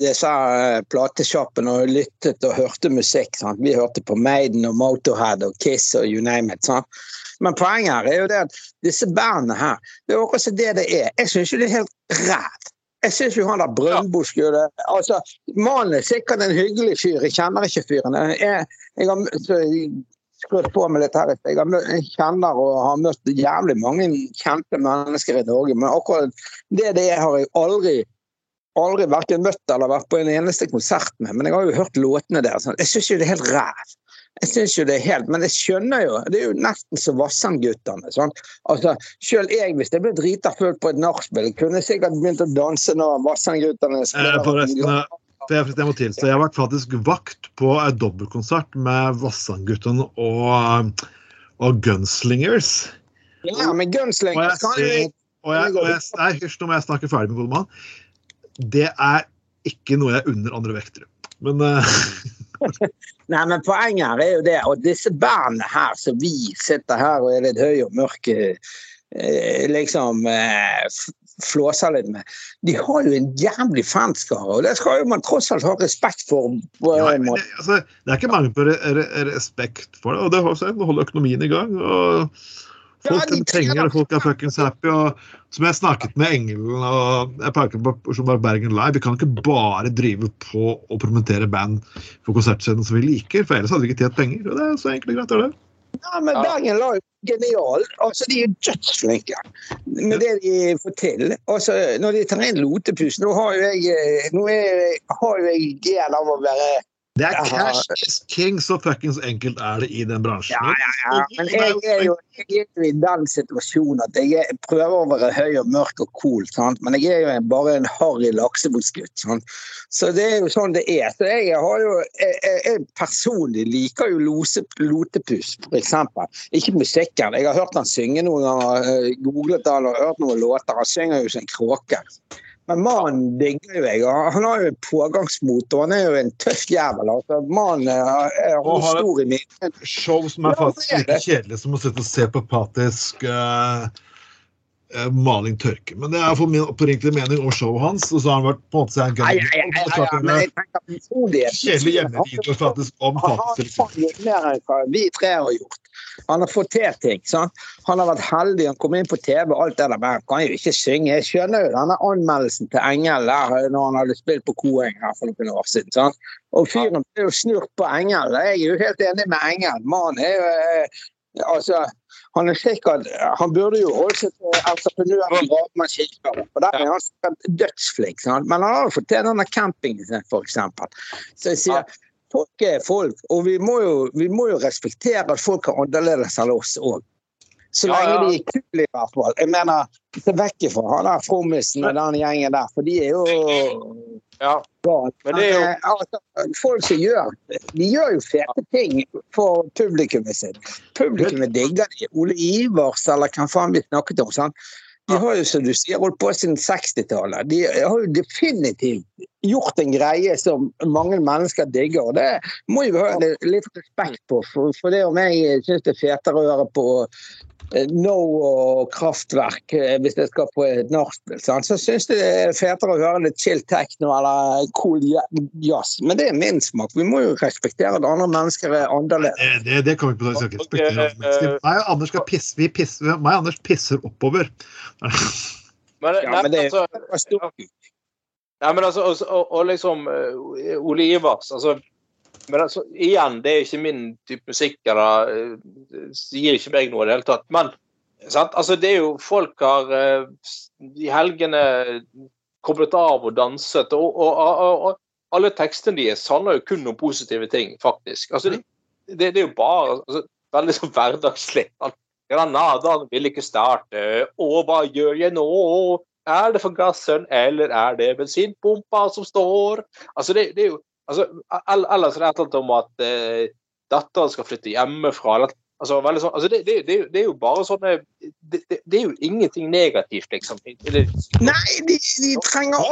disse uh, platesjappene og lyttet og hørte musikk. Sant? Vi hørte på Maiden og Motorhead og Kiss og you name it. Sant? Men poenget her er jo det at disse bandene her, det er også det det er. Jeg syns jo det er helt ræv. Jeg syns jo han der Brøndbo skulle altså, Mannen er sikkert en hyggelig fyr, jeg kjenner ikke fyren. Jeg, jeg har skrudd på meg litt her. Jeg, møtt- jeg kjenner og har møtt jævlig mange kjente mennesker i Norge, men akkurat det det er, har jeg aldri aldri verken møtt eller vært på en eneste konsert med, men jeg har jo hørt låtene deres. Jeg syns jo det er helt ræv. Jeg synes jo det er helt, Men jeg skjønner jo, det er jo nesten som Vassendguttene. Sånn. Altså, selv jeg, hvis jeg ble drita full på et nachspiel, kunne jeg sikkert begynt å danse når Vassendguttene spiller. forresten, eh, jeg, må tilstå, jeg har vært faktisk vakt på en dobbeltkonsert med Vassendguttene og, og Gunslingers. Ja, men Og Gunslinger jeg kan jo og jeg, og jeg, Nei, hysj, nå må jeg snakke ferdig med Godemann. Det er ikke noe jeg unner andre vektere. Men uh... (laughs) Nei, men poenget her er jo det, og disse bandene her som vi sitter her og er litt høye og mørke, eh, liksom eh, flåser litt med, de har jo en jævlig fanskare, og det skal jo man tross alt ha respekt for. på ja, det, altså, det er ikke mangel på re, re, respekt for det. Og det holder, økonomien i gang. og Folk de trenger og folk er fuckings happy. og Som jeg snakket med Engelen og jeg peker på Oslo Bergen Live, vi kan ikke bare drive på og promotere band for konsertscenen som vi liker, for ellers hadde vi ikke tjent penger. og Det er så enkelt og greit. er det. Ja, men Bergen Live genial. Altså, de er dødsflinke med det de får til. Altså, når de tar inn Lotepus Nå har jo jeg, eh, nå er, har jo jeg gen av å være Det er Ja. cash is king, så fuckings enkelt er det i den bransjen. Ja, ja, men jeg er jo, jeg er i den situasjonen at jeg er, prøver å være høy og mørk og cool, sant? men jeg er jo en, bare en harry laksebåtsgutt. Så det er jo sånn det er. Så jeg har jo, jeg, jeg, jeg personlig liker jo lose, Lotepus, eksempel. Ikke musikken. Jeg har hørt han synge noen ganger, eh, googlet han og hørt noen låter. Han synger jo som en kråke. Men mannen digger jo jeg. Han har jo en pågangsmot, og han er jo en tøff jævel. altså. Mannen har- stor i minnet. Show som er faktisk like kjedelig som å sitte og se på patisk eh, maling tørke. Men det er for min oppriktige mening om showet hans. Og så har han vært på en måte en. Kjedelig hjemmevideo faktisk om faktisk vi tre har gjort. Han har fått til ting. sant? Han har vært heldig, han kom inn på TV og alt det der, men han kan jo ikke synge. Jeg skjønner jo denne anmeldelsen til Engel der når han hadde spilt på Koeng her for noen år siden. sant? Og fyren ble jo snurt på Engel. Jeg er jo helt enig med Engel. Mannen er jo eh, Altså, han er sikkert Han burde jo holde seg til entreprenør og gravemaskinfører, Og der er han sikkert dødsflink. Men han har fått til denne campingen sin, eksempel. Så jeg sier folk er folk, og vi må jo, vi må jo respektere at folk er annerledes enn oss òg. Så Ja, lenge ja. de er kule, i hvert fall. Jeg mener, se vekk ifra han der Frommisen og den gjengen der, for de er jo Ja. Men det er jo- eh, altså, folk som gjør De gjør jo fete ting for publikummet sitt. Publikummet digger de. Ole Ivers, eller hvem faen vi snakket om. sant? De har jo, som du sier, holdt på siden 60-tallet. De har jo definitivt gjort en greie som mange mennesker digger. og Det må jo ha litt respekt på. For, for det om jeg syns det er fetere å høre på eh, No og Kraftverk eh, hvis jeg skal på et nachspiel, så syns jeg det er fetere å høre litt chill techno eller cool jazz. Men det er min smak. Vi må jo respektere at andre mennesker er annerledes. Det, det, det kommer vi. Vi skal ikke respektere eh, Meg og Anders skal pisse, vi pisser, meg og Anders pisser oppover. Men, Ja, men det- altså, Nei, men altså, og, og, og liksom eh, Ole Ivers altså, men altså, Igjen, det er ikke min type musikk. eller eh, gir ikke meg noe i det hele tatt. Men sant? Altså, det er jo folk har eh, i helgene koblet av og danset. Og, og, og, alle tekstene deres handler jo kun om positive ting, faktisk. Altså, det, det, det er jo bare altså, veldig sånn hverdagslig. Granada vil ikke starte, og hva gjør jeg nå? Er det forgasseren, eller er det bensinpumpa som står? Altså, det, det er jo altså, Ellers er det et eller annet om at eh, datteren skal flytte hjemmefra. Eller, altså, veldig sånn, altså, det, det, det, det er jo bare sånne det, det, det er jo ingenting negativt, liksom. Eller, Nei, de, de trenger å.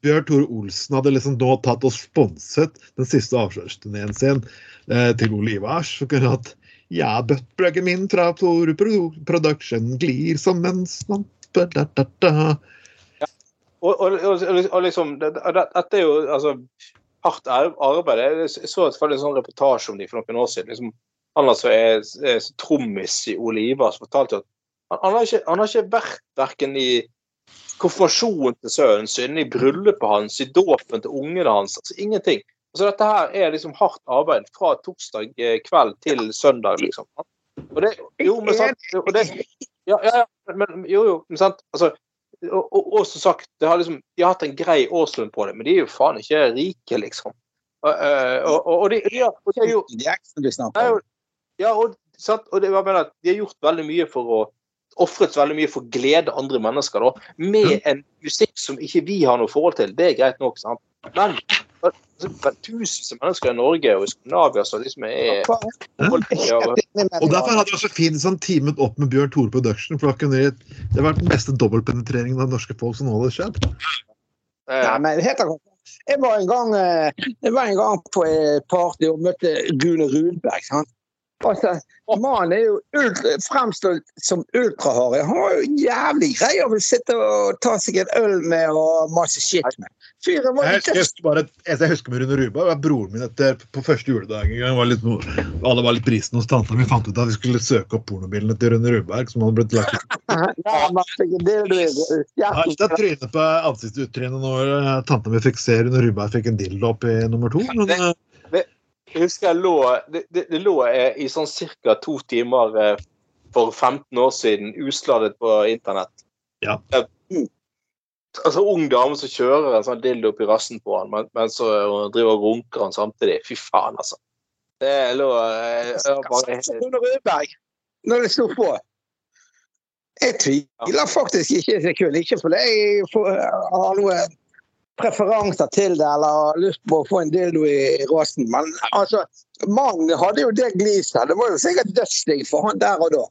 Bjørn Tore Olsen hadde liksom da tatt og sponset den siste avslørsturneen sin eh, til Ole Ivars. Så kunne hatt Ja, buttpluggen min fra Tore Production glir som en svampe da, da, da. og, og, og, og liksom det, det, Dette er jo altså hardt arbeid. Jeg så selvfølgelig en sånn reportasje om de for noen år siden. liksom han altså er, er trommis i Ole Ivars fortalte at han, han, har ikke, han har ikke vært verken i konfirmasjonen til sønnen sin, i bryllupet hans, i dåpen til ungene hans. altså Ingenting. Altså Dette her er liksom hardt arbeid fra torsdag eh, kveld til søndag, liksom. Og det, jo, men sant, det, ja, ja, men jo, jo, men sant, altså og, og, og som sagt, det har liksom, de har hatt en grei årslønn på det, men de er jo faen ikke rike, liksom. Og, eh, og, og, og de, har, de har jo De ekstra du Nei, snakker om. og- Ja, og, sant? og det, jeg mener, de har gjort veldig mye for å ofret veldig mye for å glede andre mennesker, da, med en musikk som ikke vi har noe forhold til. Det er greit nok, sant. Men tusenvis av mennesker i Norge og i Skandinavia som liksom er Og derfor hadde også fint sånn teamet opp med Bjørn Tore Production. for Det har vært den beste dobbeltpenetreringen av norske folk som nå hadde skjedd. Nei, men helt. Jeg var en gang, eh, jeg var en gang på et party og møtte Gune Rudberg. sant? Altså, Mannen er jo ultra, fremstått som ultrahard. Han var jo jævlig grei å sitte og ta seg en øl med og masse shit med. Fyren var Jeg husker, bare, jeg husker med Rune Ruba, det var broren min etter, på første juledag en gang. Var litt, alle var litt brisen hos tanta mi. Fant ut at vi skulle søke opp pornobildene til Rune Rudberg. som hadde blitt lagt ut. (laughs) Ja, har hjertet. ikke trynet på ansiktsuttrynet når eh, tanta mi fikk se Rune Ruberg fikk en dildo opp i nummer to. Men eh, Jeg husker jeg lå Det, det, det lå eh, i sånn ca. to timer eh, for 15 år siden usladet på internett. Ja. Jeg, Altså ung dame som kjører en sånn dildo opp i rassen på han, men, men så hun driver og runker han samtidig. Fy faen, altså. Det lå eh, jeg var bare Rune Rudberg, når det sto på. Jeg tviler faktisk ikke et sekund. Ikke fordi jeg får- har noen preferanser til det eller har lyst på å få en dildo i råsen. men altså Mannen hadde jo det gliset. Det var jo sikkert dødsdigg for han der og da.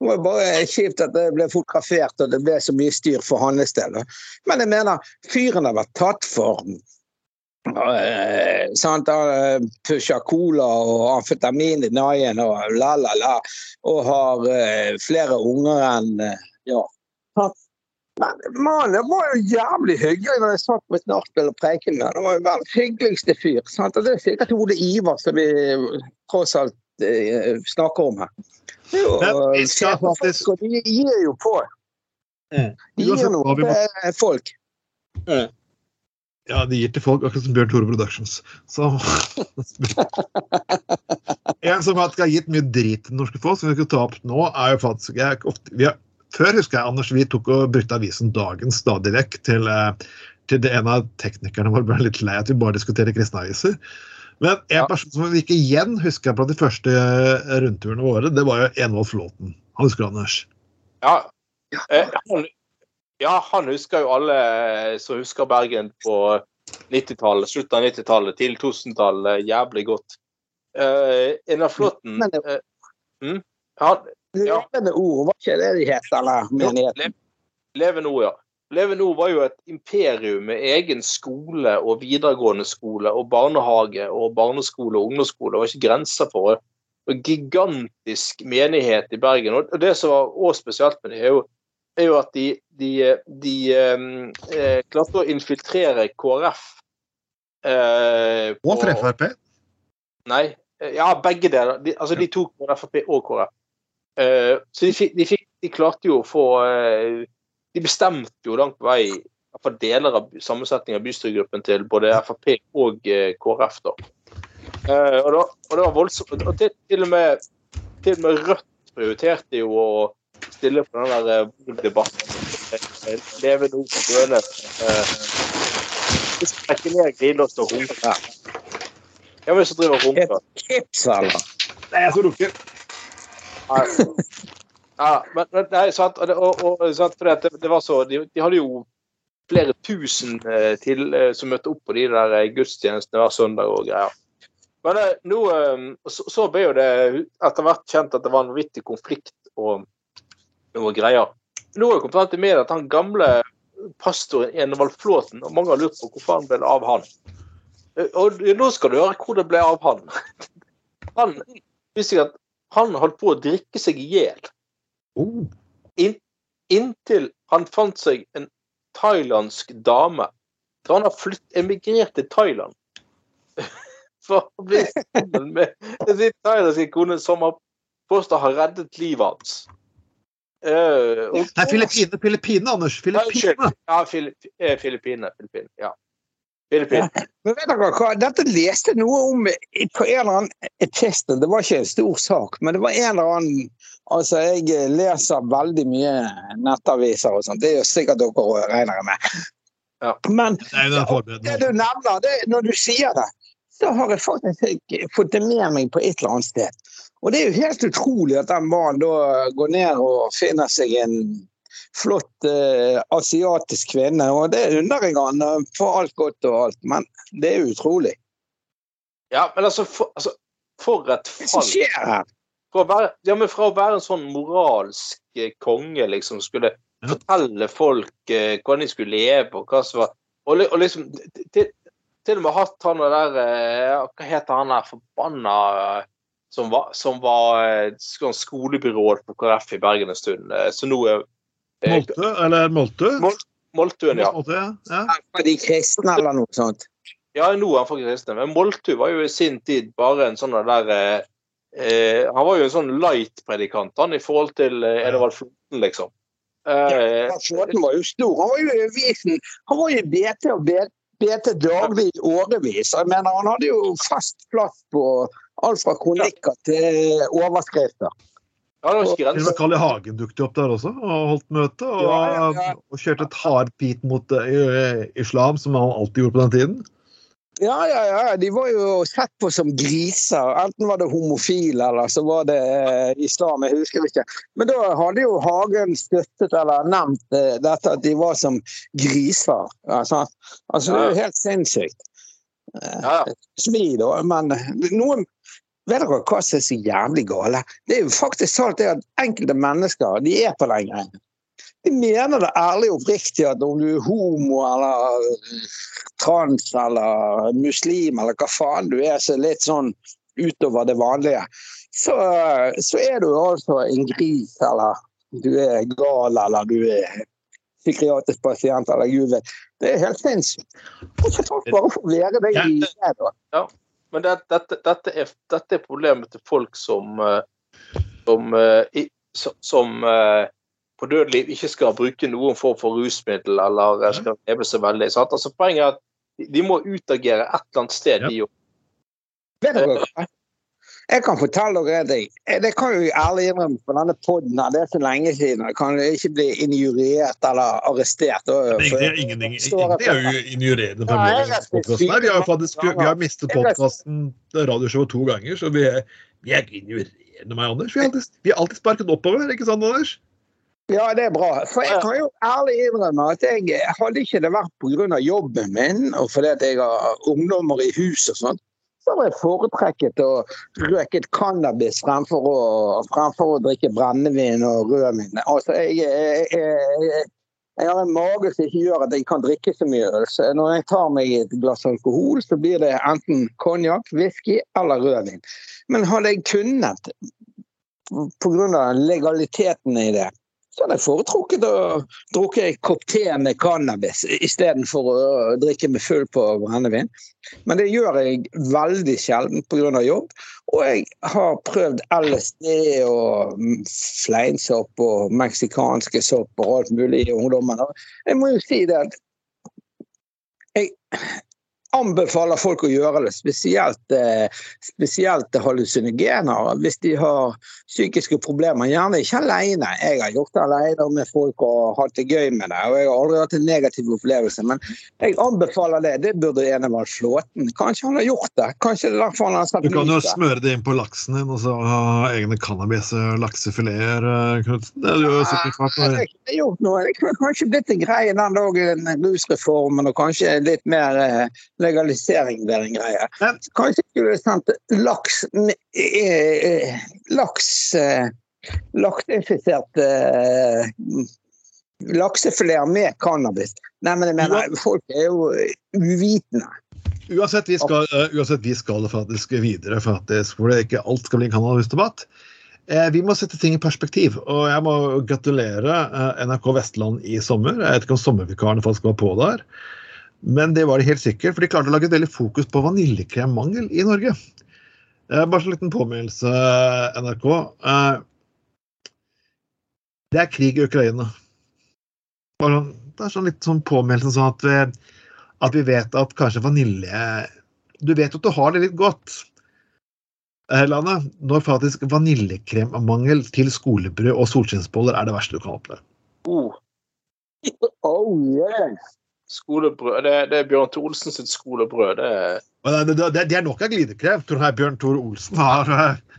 Det var bare kjipt at det ble fotografert og det ble så mye styr for hans del. Men jeg mener, fyren har vært tatt for eh, sant, uh, Pusha cola og amfetamin i naien og la-la-la. Og har eh, flere unger enn eh, Ja. Men mannen var jo jævlig hyggelig når jeg satt på et nachspiel og preiket med. Han var jo verdens hyggeligste fyr. Sant? Og det er sikkert Ole Ivar som vi tross alt eh, snakker om her. Det Nei, eh, skal på faktisk- og de gir jo på. Mm. De gir noe til folk. Ja, de gir til folk, akkurat som Bjørn Tore Productions. Så (laughs) En som faktisk har gitt mye drit til det norske folk, som vi skal ta opp nå, er jo faktisk jeg, ofte, vi har, Før husker jeg Anders, vi tok og brukte avisen Dagen stadig vekk til, eh, til det en av teknikerne våre ble litt lei at vi bare diskuterer kristne aviser. Men en Ja. person som vi ikke igjen husker på de første eh, rundturene våre, det var jo Envold Flåten. Han husker du, Anders? Ja, eh, han, ja, han husker jo alle som husker Bergen på 90-tallet, slutten av 90-tallet, til 2000-tallet jævlig godt. Uh, Einar Flåten uh, mm, han, Ja. Levende ord, var ikke det de het, eller menigheten? Leve Nord, ja. Levende Nord var jo et imperium med egen skole og videregående skole og barnehage og barneskole og ungdomsskole. Det var ikke grenser for det. Og gigantisk menighet i Bergen. Og det som var også spesielt med det, er jo, er jo at de, de, de eh, eh, klarte å infiltrere KrF. Eh, Og på- for Frp. Nei, eh, ja, begge deler. De, altså, de tok både Frp og KrF. Eh, så de, fikk, de, fikk, de klarte jo å få eh, De bestemte jo langt på vei For deler av sammensetningen av bystyregruppen til både Frp og eh, KrF. da. Eh, og, da og det var voldsomt. Og til, til, og med, til og med Rødt prioriterte jo å stille på den der debatten. Leve nå på Bøne. Hvis vi trekker trekke ned glidelåsen og runker Hvem er det som driver og runker. Chips, eller? Nei, jeg. Ja, men men- nei, sant, og, og, og sant, for det, det var så, de, de hadde jo flere tusen eh, til eh, som møtte opp på de der eh, gudstjenestene hver søndag og greier. Men nå så, så ble jo det etter hvert kjent at det var en vittig konflikt og noe greier. Nå har jeg kommet frem til media at han gamle pastoren Enevald Flåten, og mange har lurt på hvorfor han ble av han. Og nå skal du høre hvor det ble av han. (laughs) Han visste ikke at han holdt på å drikke seg i hjel Oh. In, inntil han fant seg en thailandsk dame. Så han har flytt, emigrert til Thailand (laughs) for å bli sammen med sin thailandske kone, som har påstått har reddet livet hans. Uh, Nei, Filippinene, Filippinene, Anders. Filippinene. Ja, Filipp- eh, Filippinene. Filippinene, ja. Filippinene. Men vet dere hva, Dette leste jeg noe om på en eller annen test. Det var ikke en stor sak, men det var en eller annen Altså, jeg leser veldig mye nettaviser og sånt. Det er jo sikkert dere regner med. Ja. Men det det du nevner, det, når du sier det, så har jeg faktisk fått det med meg på et eller annet sted. Og det er jo helt utrolig at den mannen da går ned og finner seg en flott eh, asiatisk kvinne. Og det unner jeg han for alt godt og alt, men det er utrolig. Ja, men altså, for, altså, for et Hva skjer her? Være, ja, men fra å være en sånn moralsk eh, konge, liksom, skulle fortelle folk eh, hvordan de skulle leve, og hva som var Og, og liksom til, til og med hatt han der eh, Hva heter han der forbanna eh, som var, som var eh, sånn skolebyråd på KrF i Bergen en stund, som så nå er Molte, eller Molte? Mol- Moltuen, ja. Molte, ja. ja. Var de kristne eller noe sånt? Ja, nå er han faktisk kristen. Men Moltu var jo i sin tid bare en sånn der eh, eh, Han var jo en sånn light-predikant, han, i forhold til eh, Edvard Flåten, liksom. Eh, Ja, Flåten var jo stor. Han var jo i avisen. Han var jo BT og B- BT daglig i årevis. Jeg mener, han hadde jo fast plass på alt fra kronikker til overskrifter. Ja, det var ikke grenser. Carl I. Hagen dukket opp der også og holdt møte. Og, Ja, ja, og kjørte et hardpit mot uh, islam, som han alltid gjorde på den tiden. Ja, ja, ja. De var jo sett på som griser. Enten var det homofile, eller så var det uh, islam. Jeg husker ikke. Men da hadde jo Hagen støttet eller nevnt uh, dette at de var som griser. Altså, altså det er jo helt sinnssykt. Ja, ja. Svi, da. Men noen Vet dere hva som er så jævlig gale? Det er jo faktisk sant det at enkelte mennesker de er på den greien. De mener det ærlig og oppriktig at om du er homo eller trans eller muslim eller hva faen du er, så er litt sånn utover det vanlige, så, så er du altså en gris eller du er gal eller du er psykiatrisk pasient eller gud vet. Det er helt sinnssykt. Hvorfor folk bare får være det i det, da? Men det, dette, dette, er, dette er problemet til folk som eh, som, eh, som, eh, på dødelig ikke skal bruke noen form for rusmiddel eller skal leve så veldig. Sant? Altså, poenget er at de- de må utagere et eller annet sted, Ja. de òg. Jeg kan fortelle dere en ting. Eh, Det kan jo ærlig innrømme på denne poden her, det er så lenge siden. Jeg kan ikke bli injuriert eller arrestert. Det er ingenting, Står jeg er jo injurerende. Er. Vi har faktisk vi har mistet podkasten radioshowet to ganger, så vi er, vi er ikke injurerende, meg, Anders. Vi har alltid, vi har alltid sparket oppover, ikke sant, Anders? Ja, det er bra. For jeg kan jo ærlig innrømme at jeg hadde ikke det vært pga. jobben min og fordi at jeg har ungdommer i hus og sånn, så hadde jeg foretrekket å røke et cannabis fremfor å, fremfor å drikke brennevin og rødvin. Altså, jeg, jeg, jeg, jeg har en mage som ikke gjør at jeg kan drikke så mye øl. Så når jeg tar meg et glass alkohol, så blir det enten konjakk, whisky eller rødvin. Men hadde jeg kunnet, pga. legaliteten i det, så hadde jeg foretrukket å drukke en kopp te med cannabis istedenfor å drikke med full på brennevin. Men det gjør jeg veldig sjelden pga. jobb. Og jeg har prøvd LSD og fleinsopp og meksikanske sopp og alt mulig i ungdommen. Jeg må jo si det at jeg anbefaler folk å gjøre det, spesielt, eh, spesielt hallusinogener hvis de har psykiske problemer. Gjerne ikke alene. Jeg har gjort det alene med folk og hatt det gøy med det. og Jeg har aldri hatt en negativ opplevelse, men jeg anbefaler det. Det burde Enevald Flåten. Kanskje han har gjort det? Kanskje det er derfor han har satt Du kan jo smøre det inn på laksen din, og så ha egne cannabis-laksefileter. eh, Knutsen. Det er jo sikkert Jeg klart. har ikke gjort noe. Det kunne kanskje blitt en greie den dagen rusreformen og kanskje litt mer eh, legalisering være en greie. Men- Kanskje skulle sendt laks eh, eh, Laks lakseinfiserte eh, laksefileter med cannabis. Nei, men jeg mener, folk er jo uvitende. Uansett, vi skal, uansett, vi skal faktisk videre, faktisk, for det ikke alt skal bli cannabisdebatt. Eh, vi må sette ting i perspektiv, og jeg må gratulere NRK Vestland i sommer. Jeg vet ikke om sommervikarene faktisk var på der, men det var det helt sikkert, for de klarte å lage et veldig fokus på vaniljekremmangel i Norge. Eh, bare så en liten påminnelse, NRK. Eh, det er krig i Ukraina. Bare, sånn- det er sånn litt sånn påminnelse sånn at vi, at vi vet at kanskje vanilje Du vet at du har det litt godt her landet når faktisk vaniljekremmangel til skolebrød og solskinnsboller er det verste du kan oppleve. Oh, (laughs) Oh yes! Skolebrød. Det, det er Bjørn Thor Olsen sitt skolebrød. Det er det, det, det, er nok av glidekrev, Tror jeg Bjørn Thor Olsen har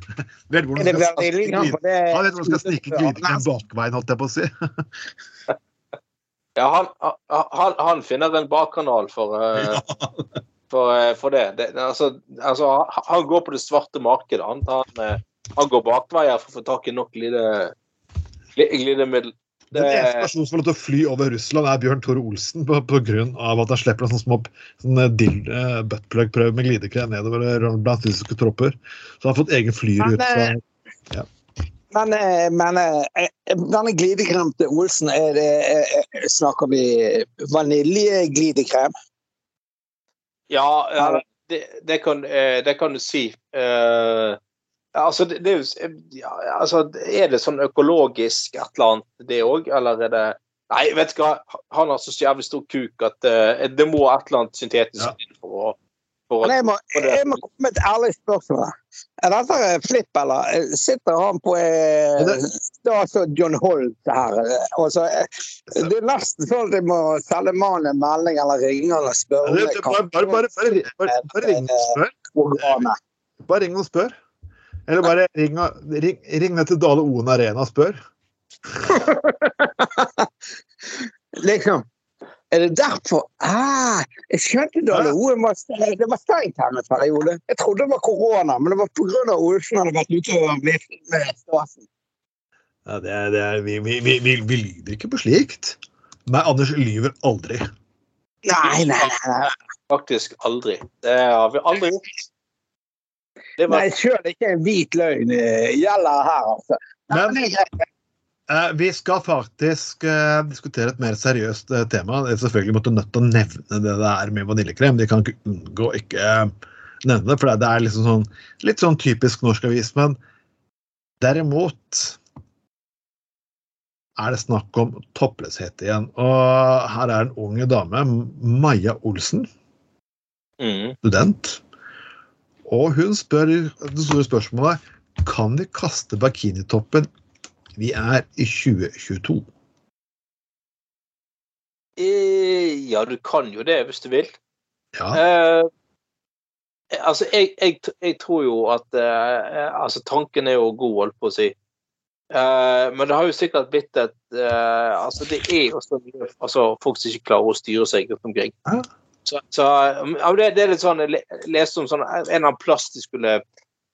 (laughs) vet hvordan man skal snike litt glide- Han vet hvordan skal snike glidekrem bakveien, holdt jeg på å si. (laughs) Ja, han, han, han finner en bakkanal for, (laughs) uh, for, eh, for det. det altså, altså, han går på det svarte markedet. Han, han, eh, han går bakveier for å få tak i nok glide, glidemiddel. Den eneste personen som får lov til å fly over Russland, er Bjørn Tore Olsen, på, på grunn av at han slipper en sånn små eh, buttplug-prøve med glidekrem nedover eh, blant russiske tropper. Så han har fått egen flyrute. Men, ja. Men, eh, men eh, denne glidekremen til Olsen, er det, eh, snakker vi vaniljeglidekrem? ja, ja det, det, kan, eh, det kan du si. Altså, det, det er jo ja, altså, Er det sånn økologisk et eller annet, det òg, eller er det Nei, vet du hva, han har så jævlig stor kuk at uh, det må et eller annet syntetisk Ja. inn for å for Men jeg må, jeg må komme med et ærlig spørsmål. Er dette flipp, eller eh, sitter han på eh, Det var altså John Holt her? eh, Altså, eh, det er nesten sånn at jeg må selge mannen en melding eller ringe eller spørre. Bare, bare, bare, bare ring og spør. Bare ring og spør. Eller bare ring, ring, ring ned til Dale Oen Arena og spør. (laughs) Liksom. Er det derfor? Ah, jeg skjønte Dale Oen var det var stengt her en periode. Jeg trodde det var korona, men det var pga. Olsen hadde vært ute og blitt med stasen. Ja, det er, det er, vi, vi, vi, vi, vi lyver ikke på slikt. Nei, Anders lyver aldri. Nei, nei, nei. nei. Faktisk aldri. Det har vi aldri gjort. Det var Nei, sjøl ikke en hvit løgn eh, gjelder her, altså. Men-. Eh, vi skal faktisk eh, diskutere et mer seriøst eh, tema. Det er selvfølgelig måtte nødt til å nevne det det er med vaniljekrem. De kan ikke unngå ikke eh, nevne det, for det er liksom sånn, litt sånn typisk norsk avis. Men derimot er det snakk om toppløshet igjen. Og her er en ung dame, Maja Olsen, mm. student. Og hun spør det store spørsmålet kan vi kaste bikinitoppen. Vi er i 2022. Eh, Ja, du kan jo det hvis du vil. Ja, Eh, altså, jeg, jeg, jeg tror jo at eh, Altså, tanken er jo god, holdt på å si. Eh, men det har jo sikkert blitt et eh, Altså, det er jo så mye altså, folk som ikke klarer å styre seg rundt omkring. Ja. Så, så ja, det, det er litt sånn Jeg leste om sånn en eller annen plass de skulle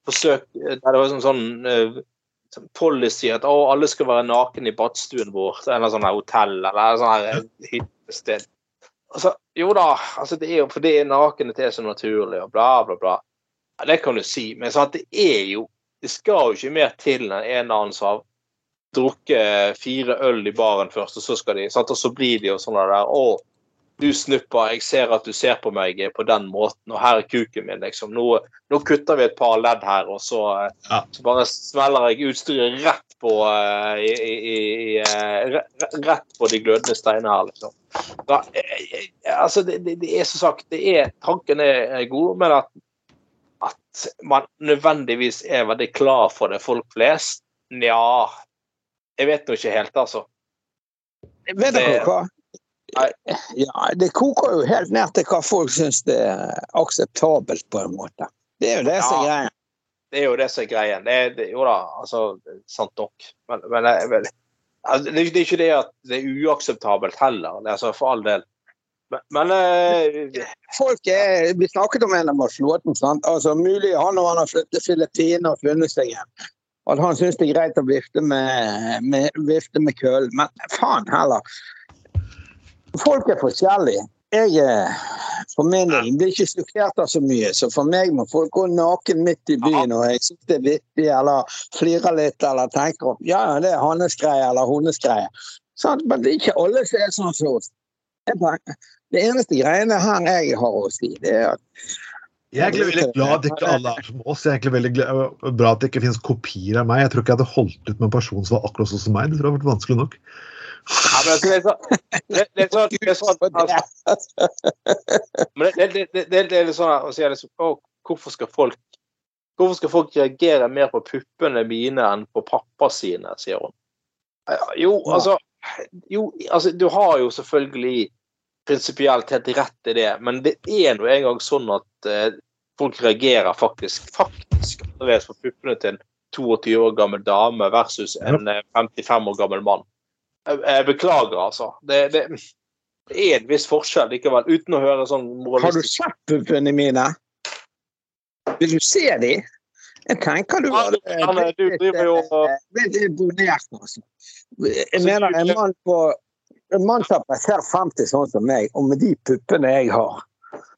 forsøke Der det var sånn, sånn eh, sånn policy at å, alle skal være naken i badstuen vår. Eller sånn hotell eller sånn eh, hyttested. Altså, jo da, altså det er jo fordi nakenhet er så naturlig og bla, bla, bla. Ja, det kan du si, men sant, det er jo Det skal jo ikke mer til enn en eller annen som har drukket fire øl i baren først, og så skal de sant, Og så blir de jo sånn der Å, du snupper, jeg ser at du ser på meg på den måten, og her er kuken min, liksom. Nå, nå kutter vi et par ledd her, og så, eh, Ja. så bare smeller jeg utstyret rett på eh, i, i, i, eh, Rett på de glødende steinene her, liksom. Da, eh, eh, altså, det, det, det er som sagt det er, Tanken er god, men at, at man nødvendigvis er veldig klar for det, folk flest, nja Jeg vet nå ikke helt, altså. Vet dere hva? Ja, det koker jo helt ned til hva folk syns det er akseptabelt, på en måte. Det er jo det som er greia. Det er jo det som er greien. Det det, jo da, altså, sant nok. Men, men men vel, altså, det, er, det er ikke det at det er uakseptabelt heller, er altså, for all del. Men, men eh, Folk er, Vi snakket om en av Flåten. sant? Altså, mulig han og han har flyttet til Filippinene og funnet seg igjen. At han syns det er greit å vifte med, med, vifte med køl. Men faen heller. Folk er forskjellige. Jeg er for min del blir ikke sjokkert av så mye, så for meg må folk gå naken midt i byen og jeg syns det er vittig, eller flirer litt, eller tenker opp ja, det er hans greie eller hennes greie. Sånn, Men det er ikke alle som er sånn som oss. Det eneste greiene her jeg har å si, det er at Jeg er egentlig veldig glad at ikke alle er som oss. Jeg er egentlig veldig glad, bra at det ikke finnes kopier av meg. Jeg tror ikke jeg hadde holdt ut med en person som var akkurat sånn som meg. Det tror jeg hadde vært vanskelig nok. Ja, men det er sånn, det, det er sånn, det er sånn (laughs) altså, (laughs) Men det, det, det, det, det er litt sånn å si liksom, å, hvorfor skal folk Hvorfor skal folk reagere mer på puppene mine enn på pappa sine, sier hun. Jo, altså Jo, altså, du har jo selvfølgelig prinsipielt helt rett i det, men det er nå engang sånn at eh, folk reagerer faktisk faktisk annerledes på puppene til en 22 år gammel dame versus en eh, 55 år gammel mann. Jeg, beklager, altså. Det, det, det er en viss forskjell likevel, uten å høre sånn moralistisk Har du sett puppene mine? Vil du se de? Jeg tenker du har blitt imponert, altså. Jeg mener en mann på en mann som passerer 50 sånn som meg, og med de puppene jeg har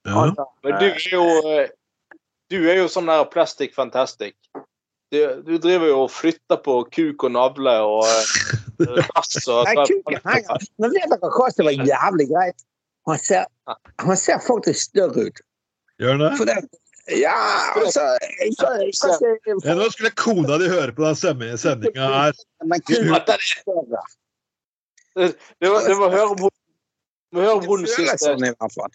Ja. altså, Men du er jo eh, Du er jo sånn der plastic fantastic. Du, du driver jo og flytter på kuk og navle og eh, (laughs) rass og Nei, kuken henger. Men vet dere hva som var jævlig greit? Han ser, han ser faktisk større ut. Gjør det? For det, ja, altså jeg, jeg, jeg, Ja, nå skulle kona di høre på den sendinga her. Men kuken Ja, det- er større. Du må, du må høre om hun du må høre om hun syns det sånn.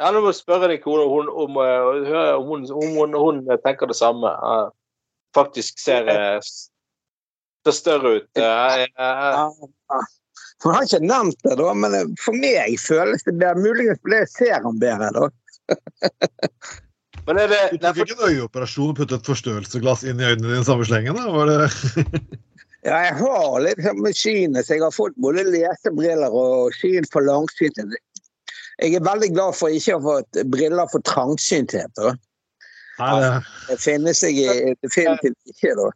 Ja, nå må spørre din kone om, hun- om, eh, om, hun, om hun, hun tenker det samme. Eh, faktisk ser, eh, ser større ut. Jeg, eh. For Han har ikke nevnt det, da, men eh, for meg føles det bedre. Muligens fordi jeg ser han bedre. da. (laughs) Men er det Du tok ikke en øyeoperasjon og puttet et forstørrelsesglass inn i øynene dine samme slengen? da? Var det... (laughs) Ja, jeg har litt sånn med synet, så jeg har fått både lesebriller og syn for langsynthet. Jeg er veldig glad for ikke å ha fått briller for trangsynthet. da. Det... Det finnes jeg definitivt ikke, da.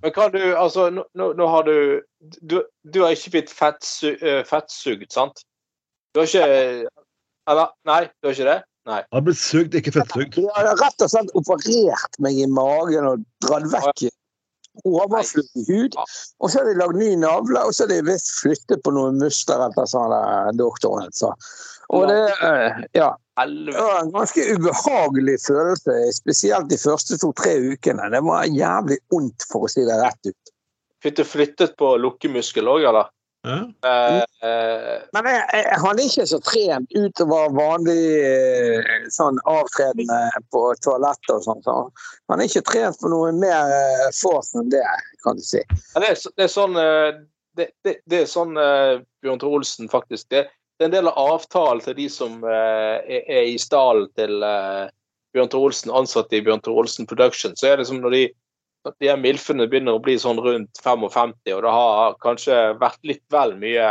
men kan du Altså, nå, nå, nå har du, du Du har ikke blitt fettsu, eh, fettsugd, sant? Du har ikke Eller? Nei, du har ikke det? Nei. Jeg har blitt sugd, ikke fettsugd. Du har rett og slett operert meg i magen og dratt vekk overflødig hud. Og så har de lagd ny navle, og så har de visst flyttet på noen muskler etter sånn doktoren sa. Og det eh, Ja. Det Helvete. var en ganske ubehagelig følelse, spesielt de første to-tre ukene. Det var jævlig vondt, for å si det rett ut. Fikk du flyttet på lukkemuskel òg, eller? Ja. Uh, uh, Men jeg, jeg, han er ikke så trent utover vanlig eh, sånn avtredende på toalettet og sånn. Så han er ikke trent på noe mer force enn det, kan du si. Ja, det, er, det er sånn det, det, det er sånn Bjørn Thor Olsen faktisk det, det er en del av avtalen til de som eh, er, i stallen til eh, Bjørn Tore Olsen, ansatte i Bjørn Tore Olsen Production. Så er det som når de, de her milfene begynner å bli sånn rundt 55, og det har kanskje vært litt vel mye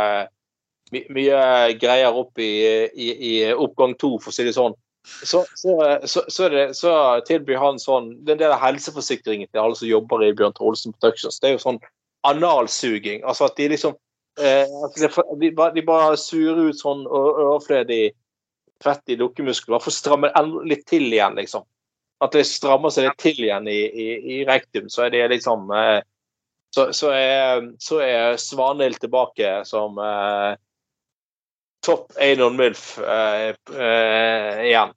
my, mye greier opp i, i, i oppgang to, for å si det sånn. Så, så, så, så, det, så tilbyr han sånn Det er en del av helseforsikringen til alle som jobber i Bjørn Olsen Productions. Det er jo sånn analsuging. Altså at de liksom de, de, bare, surer ut sånn overflødig fett i lukkemuskler for å stramme litt til igjen, liksom. At det strammer seg litt til igjen i, i, i rektum, så er det liksom eh, så, så er, så er Svanhild tilbake som eh, topp Einon Mulf eh, eh, igjen.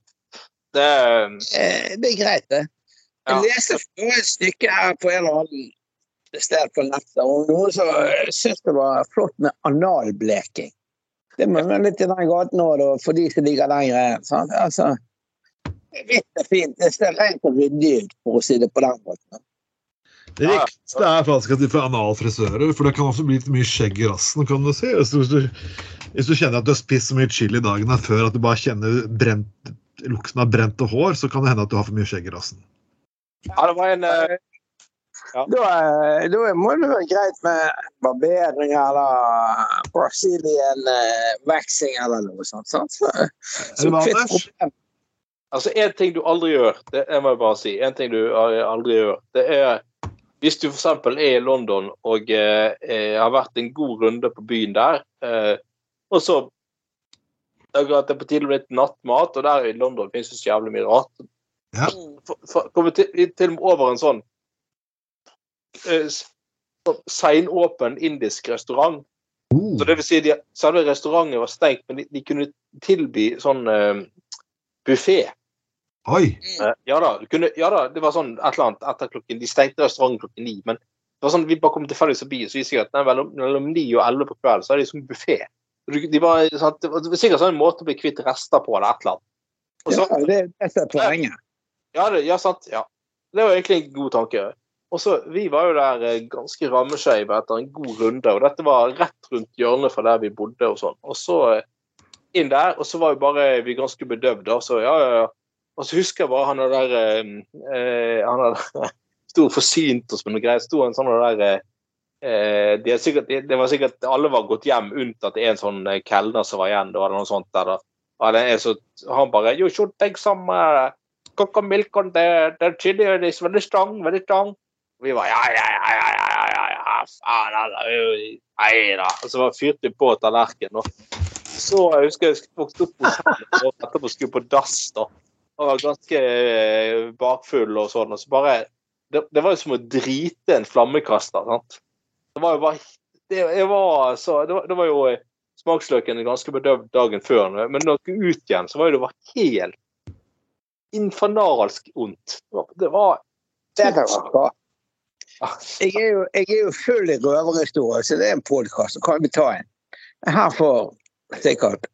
Det Eh, det er greit, det. Jeg leste et stykke her på en eller annen sted på nettet Og noen som eh, syntes det var flott med analbleking. Det må være litt i den gaten òg, for de som ligger lengre sant? Altså, Hvitt er fint. Det ser rent og ryddig ut, for å si det på den måten. Det viktigste er faktisk at de får analfrisører, for det kan også bli litt mye skjegg i rassen. kan du si. Hvis du, hvis du, hvis du kjenner at du har spist så mye chili dagen her før at du bare kjenner brent, lukten av brente hår, så kan det hende at du har for mye skjegg i rassen. Ja, det var en eh, Da, eh, da må det være greit med barbering eller Brazilian eh, waxing eller noe sånt. sant? Så, så. Altså, en ting du aldri gjør, det jeg må jeg bare si, en ting du aldri gjør, det er hvis du f.eks. er i London og eh, eh, har vært en god runde på byen der, eh, og så at det er på tide med litt nattmat, og der i London finnes det så jævlig mye rart. Ja. Kommer til, til og med over en sånn seinåpen indisk restaurant. Uh. Så det vil si, de, selve restauranten var stengt, men de, de kunne tilby sånn uh, buffé. oi! Uh, Ja da, kunne, ja da, det var sånn et eller annet etter klokken De stengte restauranten klokken ni, men det var sånn, vi bare kom tilfeldigvis forbi, så viser jeg at nei, mellom, mellom ni og elleve på kvelden så er det liksom buffé. De var, sånn, det var det var sikkert sånn en måte å bli kvitt rester på, eller et eller annet. Og så, Ja, det, det er poenget. ja, det, ja, sant. Ja. Det var egentlig en god tanke. Og så, Vi var jo der eh, ganske rammeskeive etter en god runde, og dette var rett rundt hjørnet fra der vi bodde. Og sånn. Og så, eh, inn der, og så var jo bare vi ganske bedøvd. så ja, ja, ja. Og så husker jeg bare han der eh, eh, Han der (laughs) sto og forsynte oss med noe greier. sto en sånn der eh, de er sikkert, Det var sikkert alle var gått hjem, unntatt en sånn kelner som var igjen. Det eller noe sånt der da. Er så, han bare You should take some uh, milk on the, the chili. It's very strong, very strong. Vi var ja, ja, ja, ja, ja, ja, ja faen alle, Nei da. Og så fyrte vi på tallerkenen. Så jeg husker jeg vokste opp og etterpå skulle på dass. da. Jeg var ganske eh, bakfull og sånn. og så bare, Det, det var jo som å drite en flammekaster. sant? Det var jo bare Det, var, så, det var, det var jo eh, smaksløken ganske bedøvd dagen før, men når jeg skulle ut igjen, så var det bare helt infernalsk ondt. Det var, det var det var, jeg er, jo, jeg er jo full i røverhistorier, så det er en podkast. Så kan vi ta en. Her for sikkert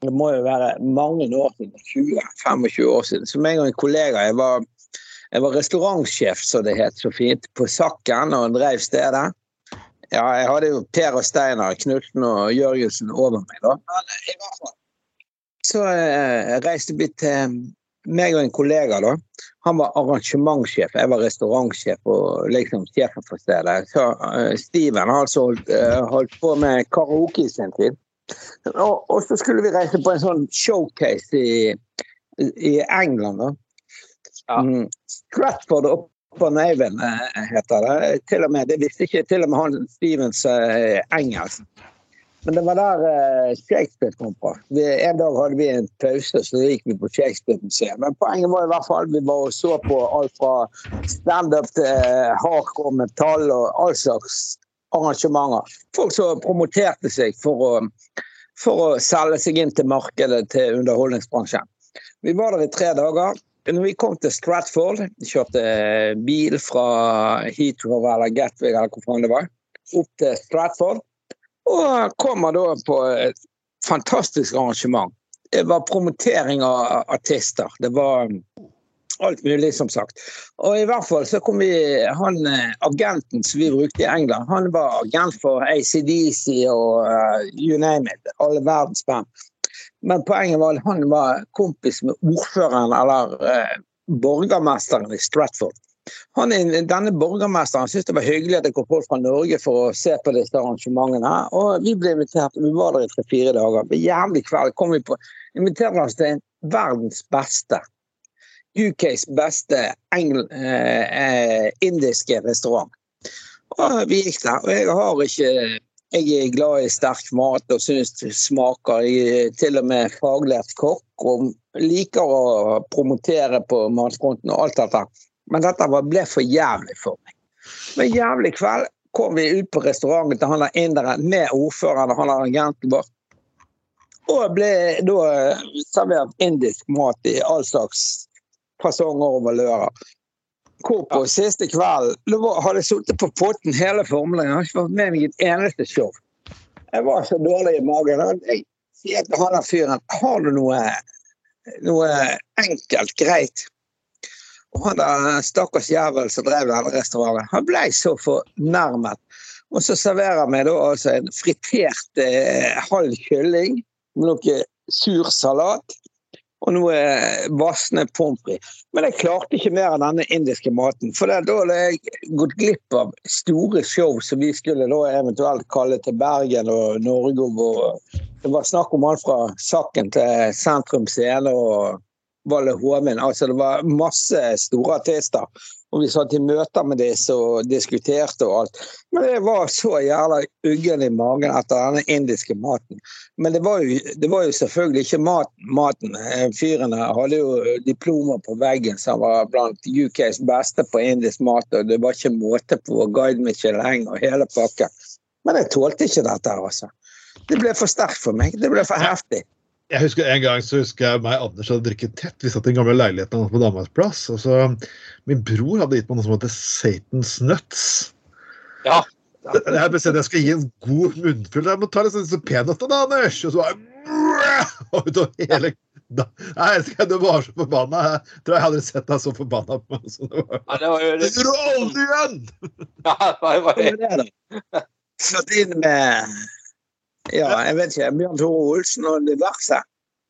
Det må jo være mange år siden. 20-25 år siden. Som en gang en kollega jeg var, jeg var restaurantsjef, som det het så fint, på Sakken og drev stedet. Ja, jeg hadde jo Per og Steinar, Knutsen og Jørgensen over meg, da. Men i hvert fall. Så eh, reiste vi til meg og en kollega, da. Han var arrangementssjef, jeg var restaurantsjef og liksom sjefen for stedet. Så uh, Steven har altså holdt, uh, holdt, på med karaoke i sin tid. Og, og, så skulle vi reise på en sånn showcase i, i England. da. Ja. Mm, Stratford upon Avon uh, heter det. Til og med, Det visste ikke til og med han Stevens engelsk. Men det var der uh, Shakespeare kom fra. Vi, en dag hadde vi en pause, så gikk vi på Shakespeare-museet. Men poenget var i hvert fall vi var og så på alt fra standup til uh, hardcore metall og all slags arrangementer. Folk som promoterte seg for å, for å selge seg inn til markedet til underholdningsbransjen. Vi var der i tre dager. Når vi kom til Stratford, kjørte eh, bil fra Heathrow eller Gatwick eller hvor faen det var, opp til Stratford. Og kommer da på et fantastisk arrangement. Det var promotering av artister. Det var alt mulig, som sagt. Og i hvert fall så kom vi Han eh, agenten som vi brukte i England, han var agent for ACDC og uh, you name it. Alle verdens band. Men poenget var at han var kompis med ordføreren, eller uh, borgermesteren i Stratford. Han, denne borgermesteren syntes det var hyggelig at det kom folk fra Norge for å se på disse arrangementene. Og vi ble invitert. Vi var der i tre-fire dager. På jævlig kveld kom vi på inviterte oss til verdens beste UKs beste engel, eh, eh, indiske restaurant. Og vi gikk der. Og jeg har ikke jeg er glad i sterk mat og syns det smaker. Jeg til og med faglært kokk og liker å promotere på matfronten og alt dette. Men dette ble for jævlig for meg. Men jævlig kveld kom vi ut på restauranten til han der inderen med ordføreren og han der agenten vår. Og ble da servert indisk mat i all slags fasonger og valører. Hvorpå ja. siste kveld hadde jeg sittet på potten hele formelen. Jeg har ikke vært med meg et eneste show. Jeg var så dårlig i magen. Jeg sier til han der fyren har du noe, noe enkelt, greit og han der stakkars jævel som drev denne restauranten, han ble så fornærmet. Og så serverer vi da altså en fritert eh, halv kylling med noe sur salat og noe vassende pommes frites. Men jeg klarte ikke mer av denne indiske maten. For da hadde jeg gått glipp av store show som vi skulle da eventuelt kalle til Bergen og Norge. Og det var snakk om alt fra Sakken til Sentrum Scene og Valle Hoven. Altså, det var masse store artister. Og vi satt i møter med disse og diskuterte og alt. Men jeg var så jævla uggen i magen etter denne indiske maten. Men det var jo, det var jo selvfølgelig ikke mat, maten. Eh, Fyrene hadde jo diplomer på veggen som var blant UKs beste på indisk mat. Og det var ikke måte på Guide Michelin og hele pakken. Men jeg tålte ikke dette, altså. Det ble for sterkt for meg. Det ble for heftig. Jeg husker En gang så husker jeg meg Anders hadde drukket tett. Vi satt i den gamle leiligheten på Damas plass. og så Min bror hadde gitt meg noe som heter Satans Nuts. Ja. Jeg bestemte jeg skal gi en god munnfull. Jeg må ta litt sånn peanøtter, da, Anders! Og så var (laughs) utover hele da, jeg ikke, Du var så forbanna. Jeg tror jeg hadde sett deg så forbanna på meg. Så det var, ja, det var jo det. Du aldri igjen! Ja, det var det. (laughs) Satt inn med ja, jeg vet ikke. Bjørn Tore Olsen og diverse.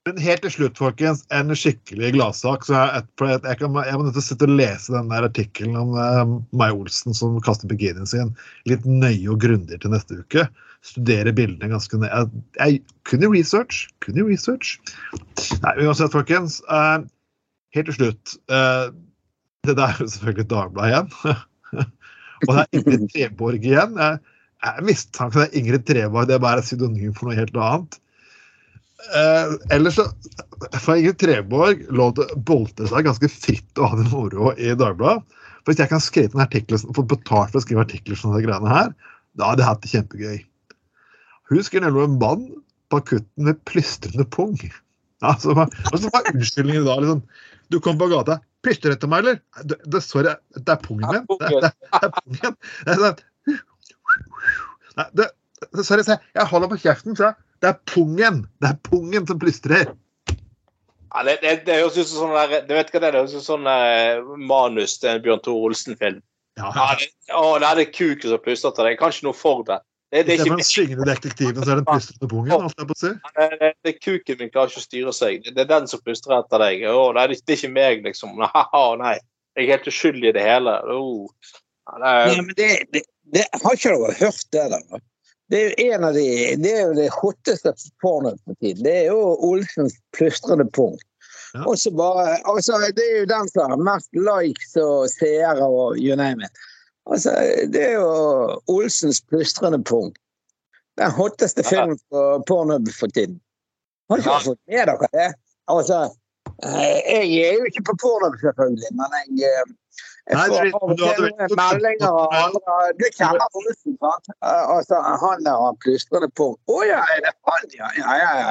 Men helt til slutt, folkens, en skikkelig gladsak. Så jeg, jeg, jeg, jeg må nødt til å sitte og lese den der artikkelen om uh, Mai Olsen som kaster bikinien sin litt nøye og grundig til neste uke. Studere bildene ganske nøye. Jeg kunne research. Kunne research. Nei, uansett, folkens. Uh, helt til slutt. Uh, det der er jo selvfølgelig Dagbladet igjen. (laughs) og det er Ingrid Treborg igjen. Jeg, jeg mistenker det er Ingrid Treborg, det er bare et pseudonym for noe helt annet. Eh, ellers så får Ingrid Treborg lov til å bolte seg ganske fritt og ha det moro i Dagbladet. For hvis jeg kan skrive en artikkel, få betalt for å skrive artikler som disse greiene her, da hadde jeg hatt det kjempegøy. Hun skriver nemlig om en mann på akutten med plystrende pung. Altså, hva, er unnskyldningen da? Liksom, du kom på gata. Plystrer etter meg, eller? Det, det, sorry, det er pungen min. Det, det, det er pungen. Det sånn Nei, det, sorry, jeg holder på kjeften, så det er pungen! Det er pungen som plystrer. Ja, det, det, det høres ut som sånn der, det vet hva det er, det høres ut som sånn der manus til en Bjørn Tore Olsen-film. Ja. Ja, det, å, det er det kuken som plystrer til deg. Kanskje noe for det. Det, det, er ikke syngende detektiven, så er den plystrende pungen. Alt jeg på å si. Det, det, det, kuken min klarer ikke å styre seg. Det, er den som plystrer etter deg. Å, nei, det, er ikke meg, liksom. (laughs) Nei, nei. Jeg er helt uskyldig i det hele. Oh. Ja, det, er... ja, men det, det, har ikke dere hørt det, da? Det er jo en av de, det er jo det hotteste pornoet på tiden. Det er jo Olsens plystrende punkt. Ja. Og så bare, altså, Det er jo den som har mest likes og seere og you name it. Altså, det er jo Olsens plystrende punkt. Den hotteste filmen på porno for tiden. Har ikke fått med dere det? Altså, eh, jeg er jo ikke på porno, selvfølgelig, men jeg eh, meldinger andre (laughs) Du kjenner Olsen, sant? Altså, han der har plystrende på. Å oh, ja, er det han, ja? Ja, ja, ja.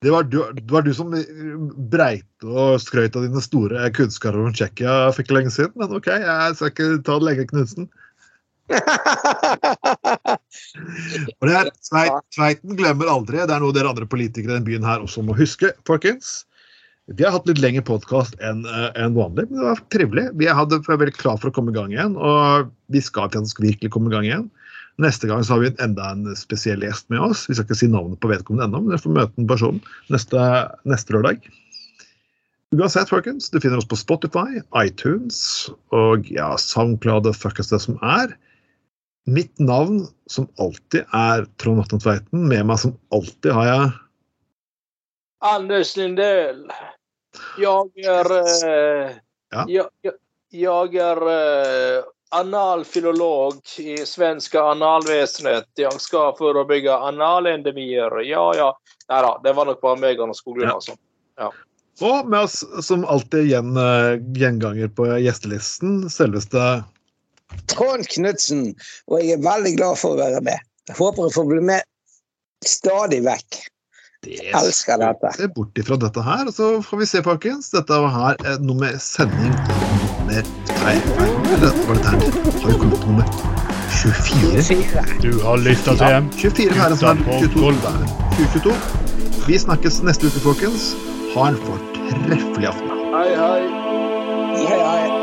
Det var, du, det var du som breit og skrøt av dine store kunnskaper om Tsjekkia for ikke lenge siden. Men OK, jeg skal ikke ta det lenge, Knutsen. (laughs) og det Tveiten glemmer aldri. Det er noe dere andre politikere i denne byen her også må huske, folkens. Vi har hatt litt lengre podkast enn eh, en vanlig, men det var trivelig. Vi hadde, var veldig klar for å komme i gang igjen, og vi skal faktisk virkelig komme i gang igjen. Neste gang så har vi enda en spesiell gjest med oss. Vi skal ikke si navnet på vedkommende ennå, men dere får møte en person neste, neste lørdag. Uansett, folkens, du finner oss på Spotify, iTunes og ja, SoundCloud og fuckings det som er. Mitt navn, som alltid, er Trond Atne Tveiten. Med meg som alltid har jeg Anders Lindell. Jag er eh, ja. jeg, jeg, er eh, analfilolog i svenska analvesenet. Jeg skal forebygge analendemier. Ja, ja. Nei da, det var nok bare meg og skolen, ja. altså. Ja. Og med oss som alltid gjen, uh, gjenganger på gjestelisten, selveste Trond Knutsen. Og jeg er veldig glad for å være med. Jeg håper jeg får bli med stadig vekk. Det elsker dette. Se bort ifra dette her, og så får vi se, folkens. Dette var her eh, nummer sending nummer Eller var dette her Har vi kommet til nummer 24? Du har lytta til dem. 24 her, altså 22, 2022. Vi snakkes neste uke, folkens. Ha en fortreffelig aften. Hei, hei. Hei, hei.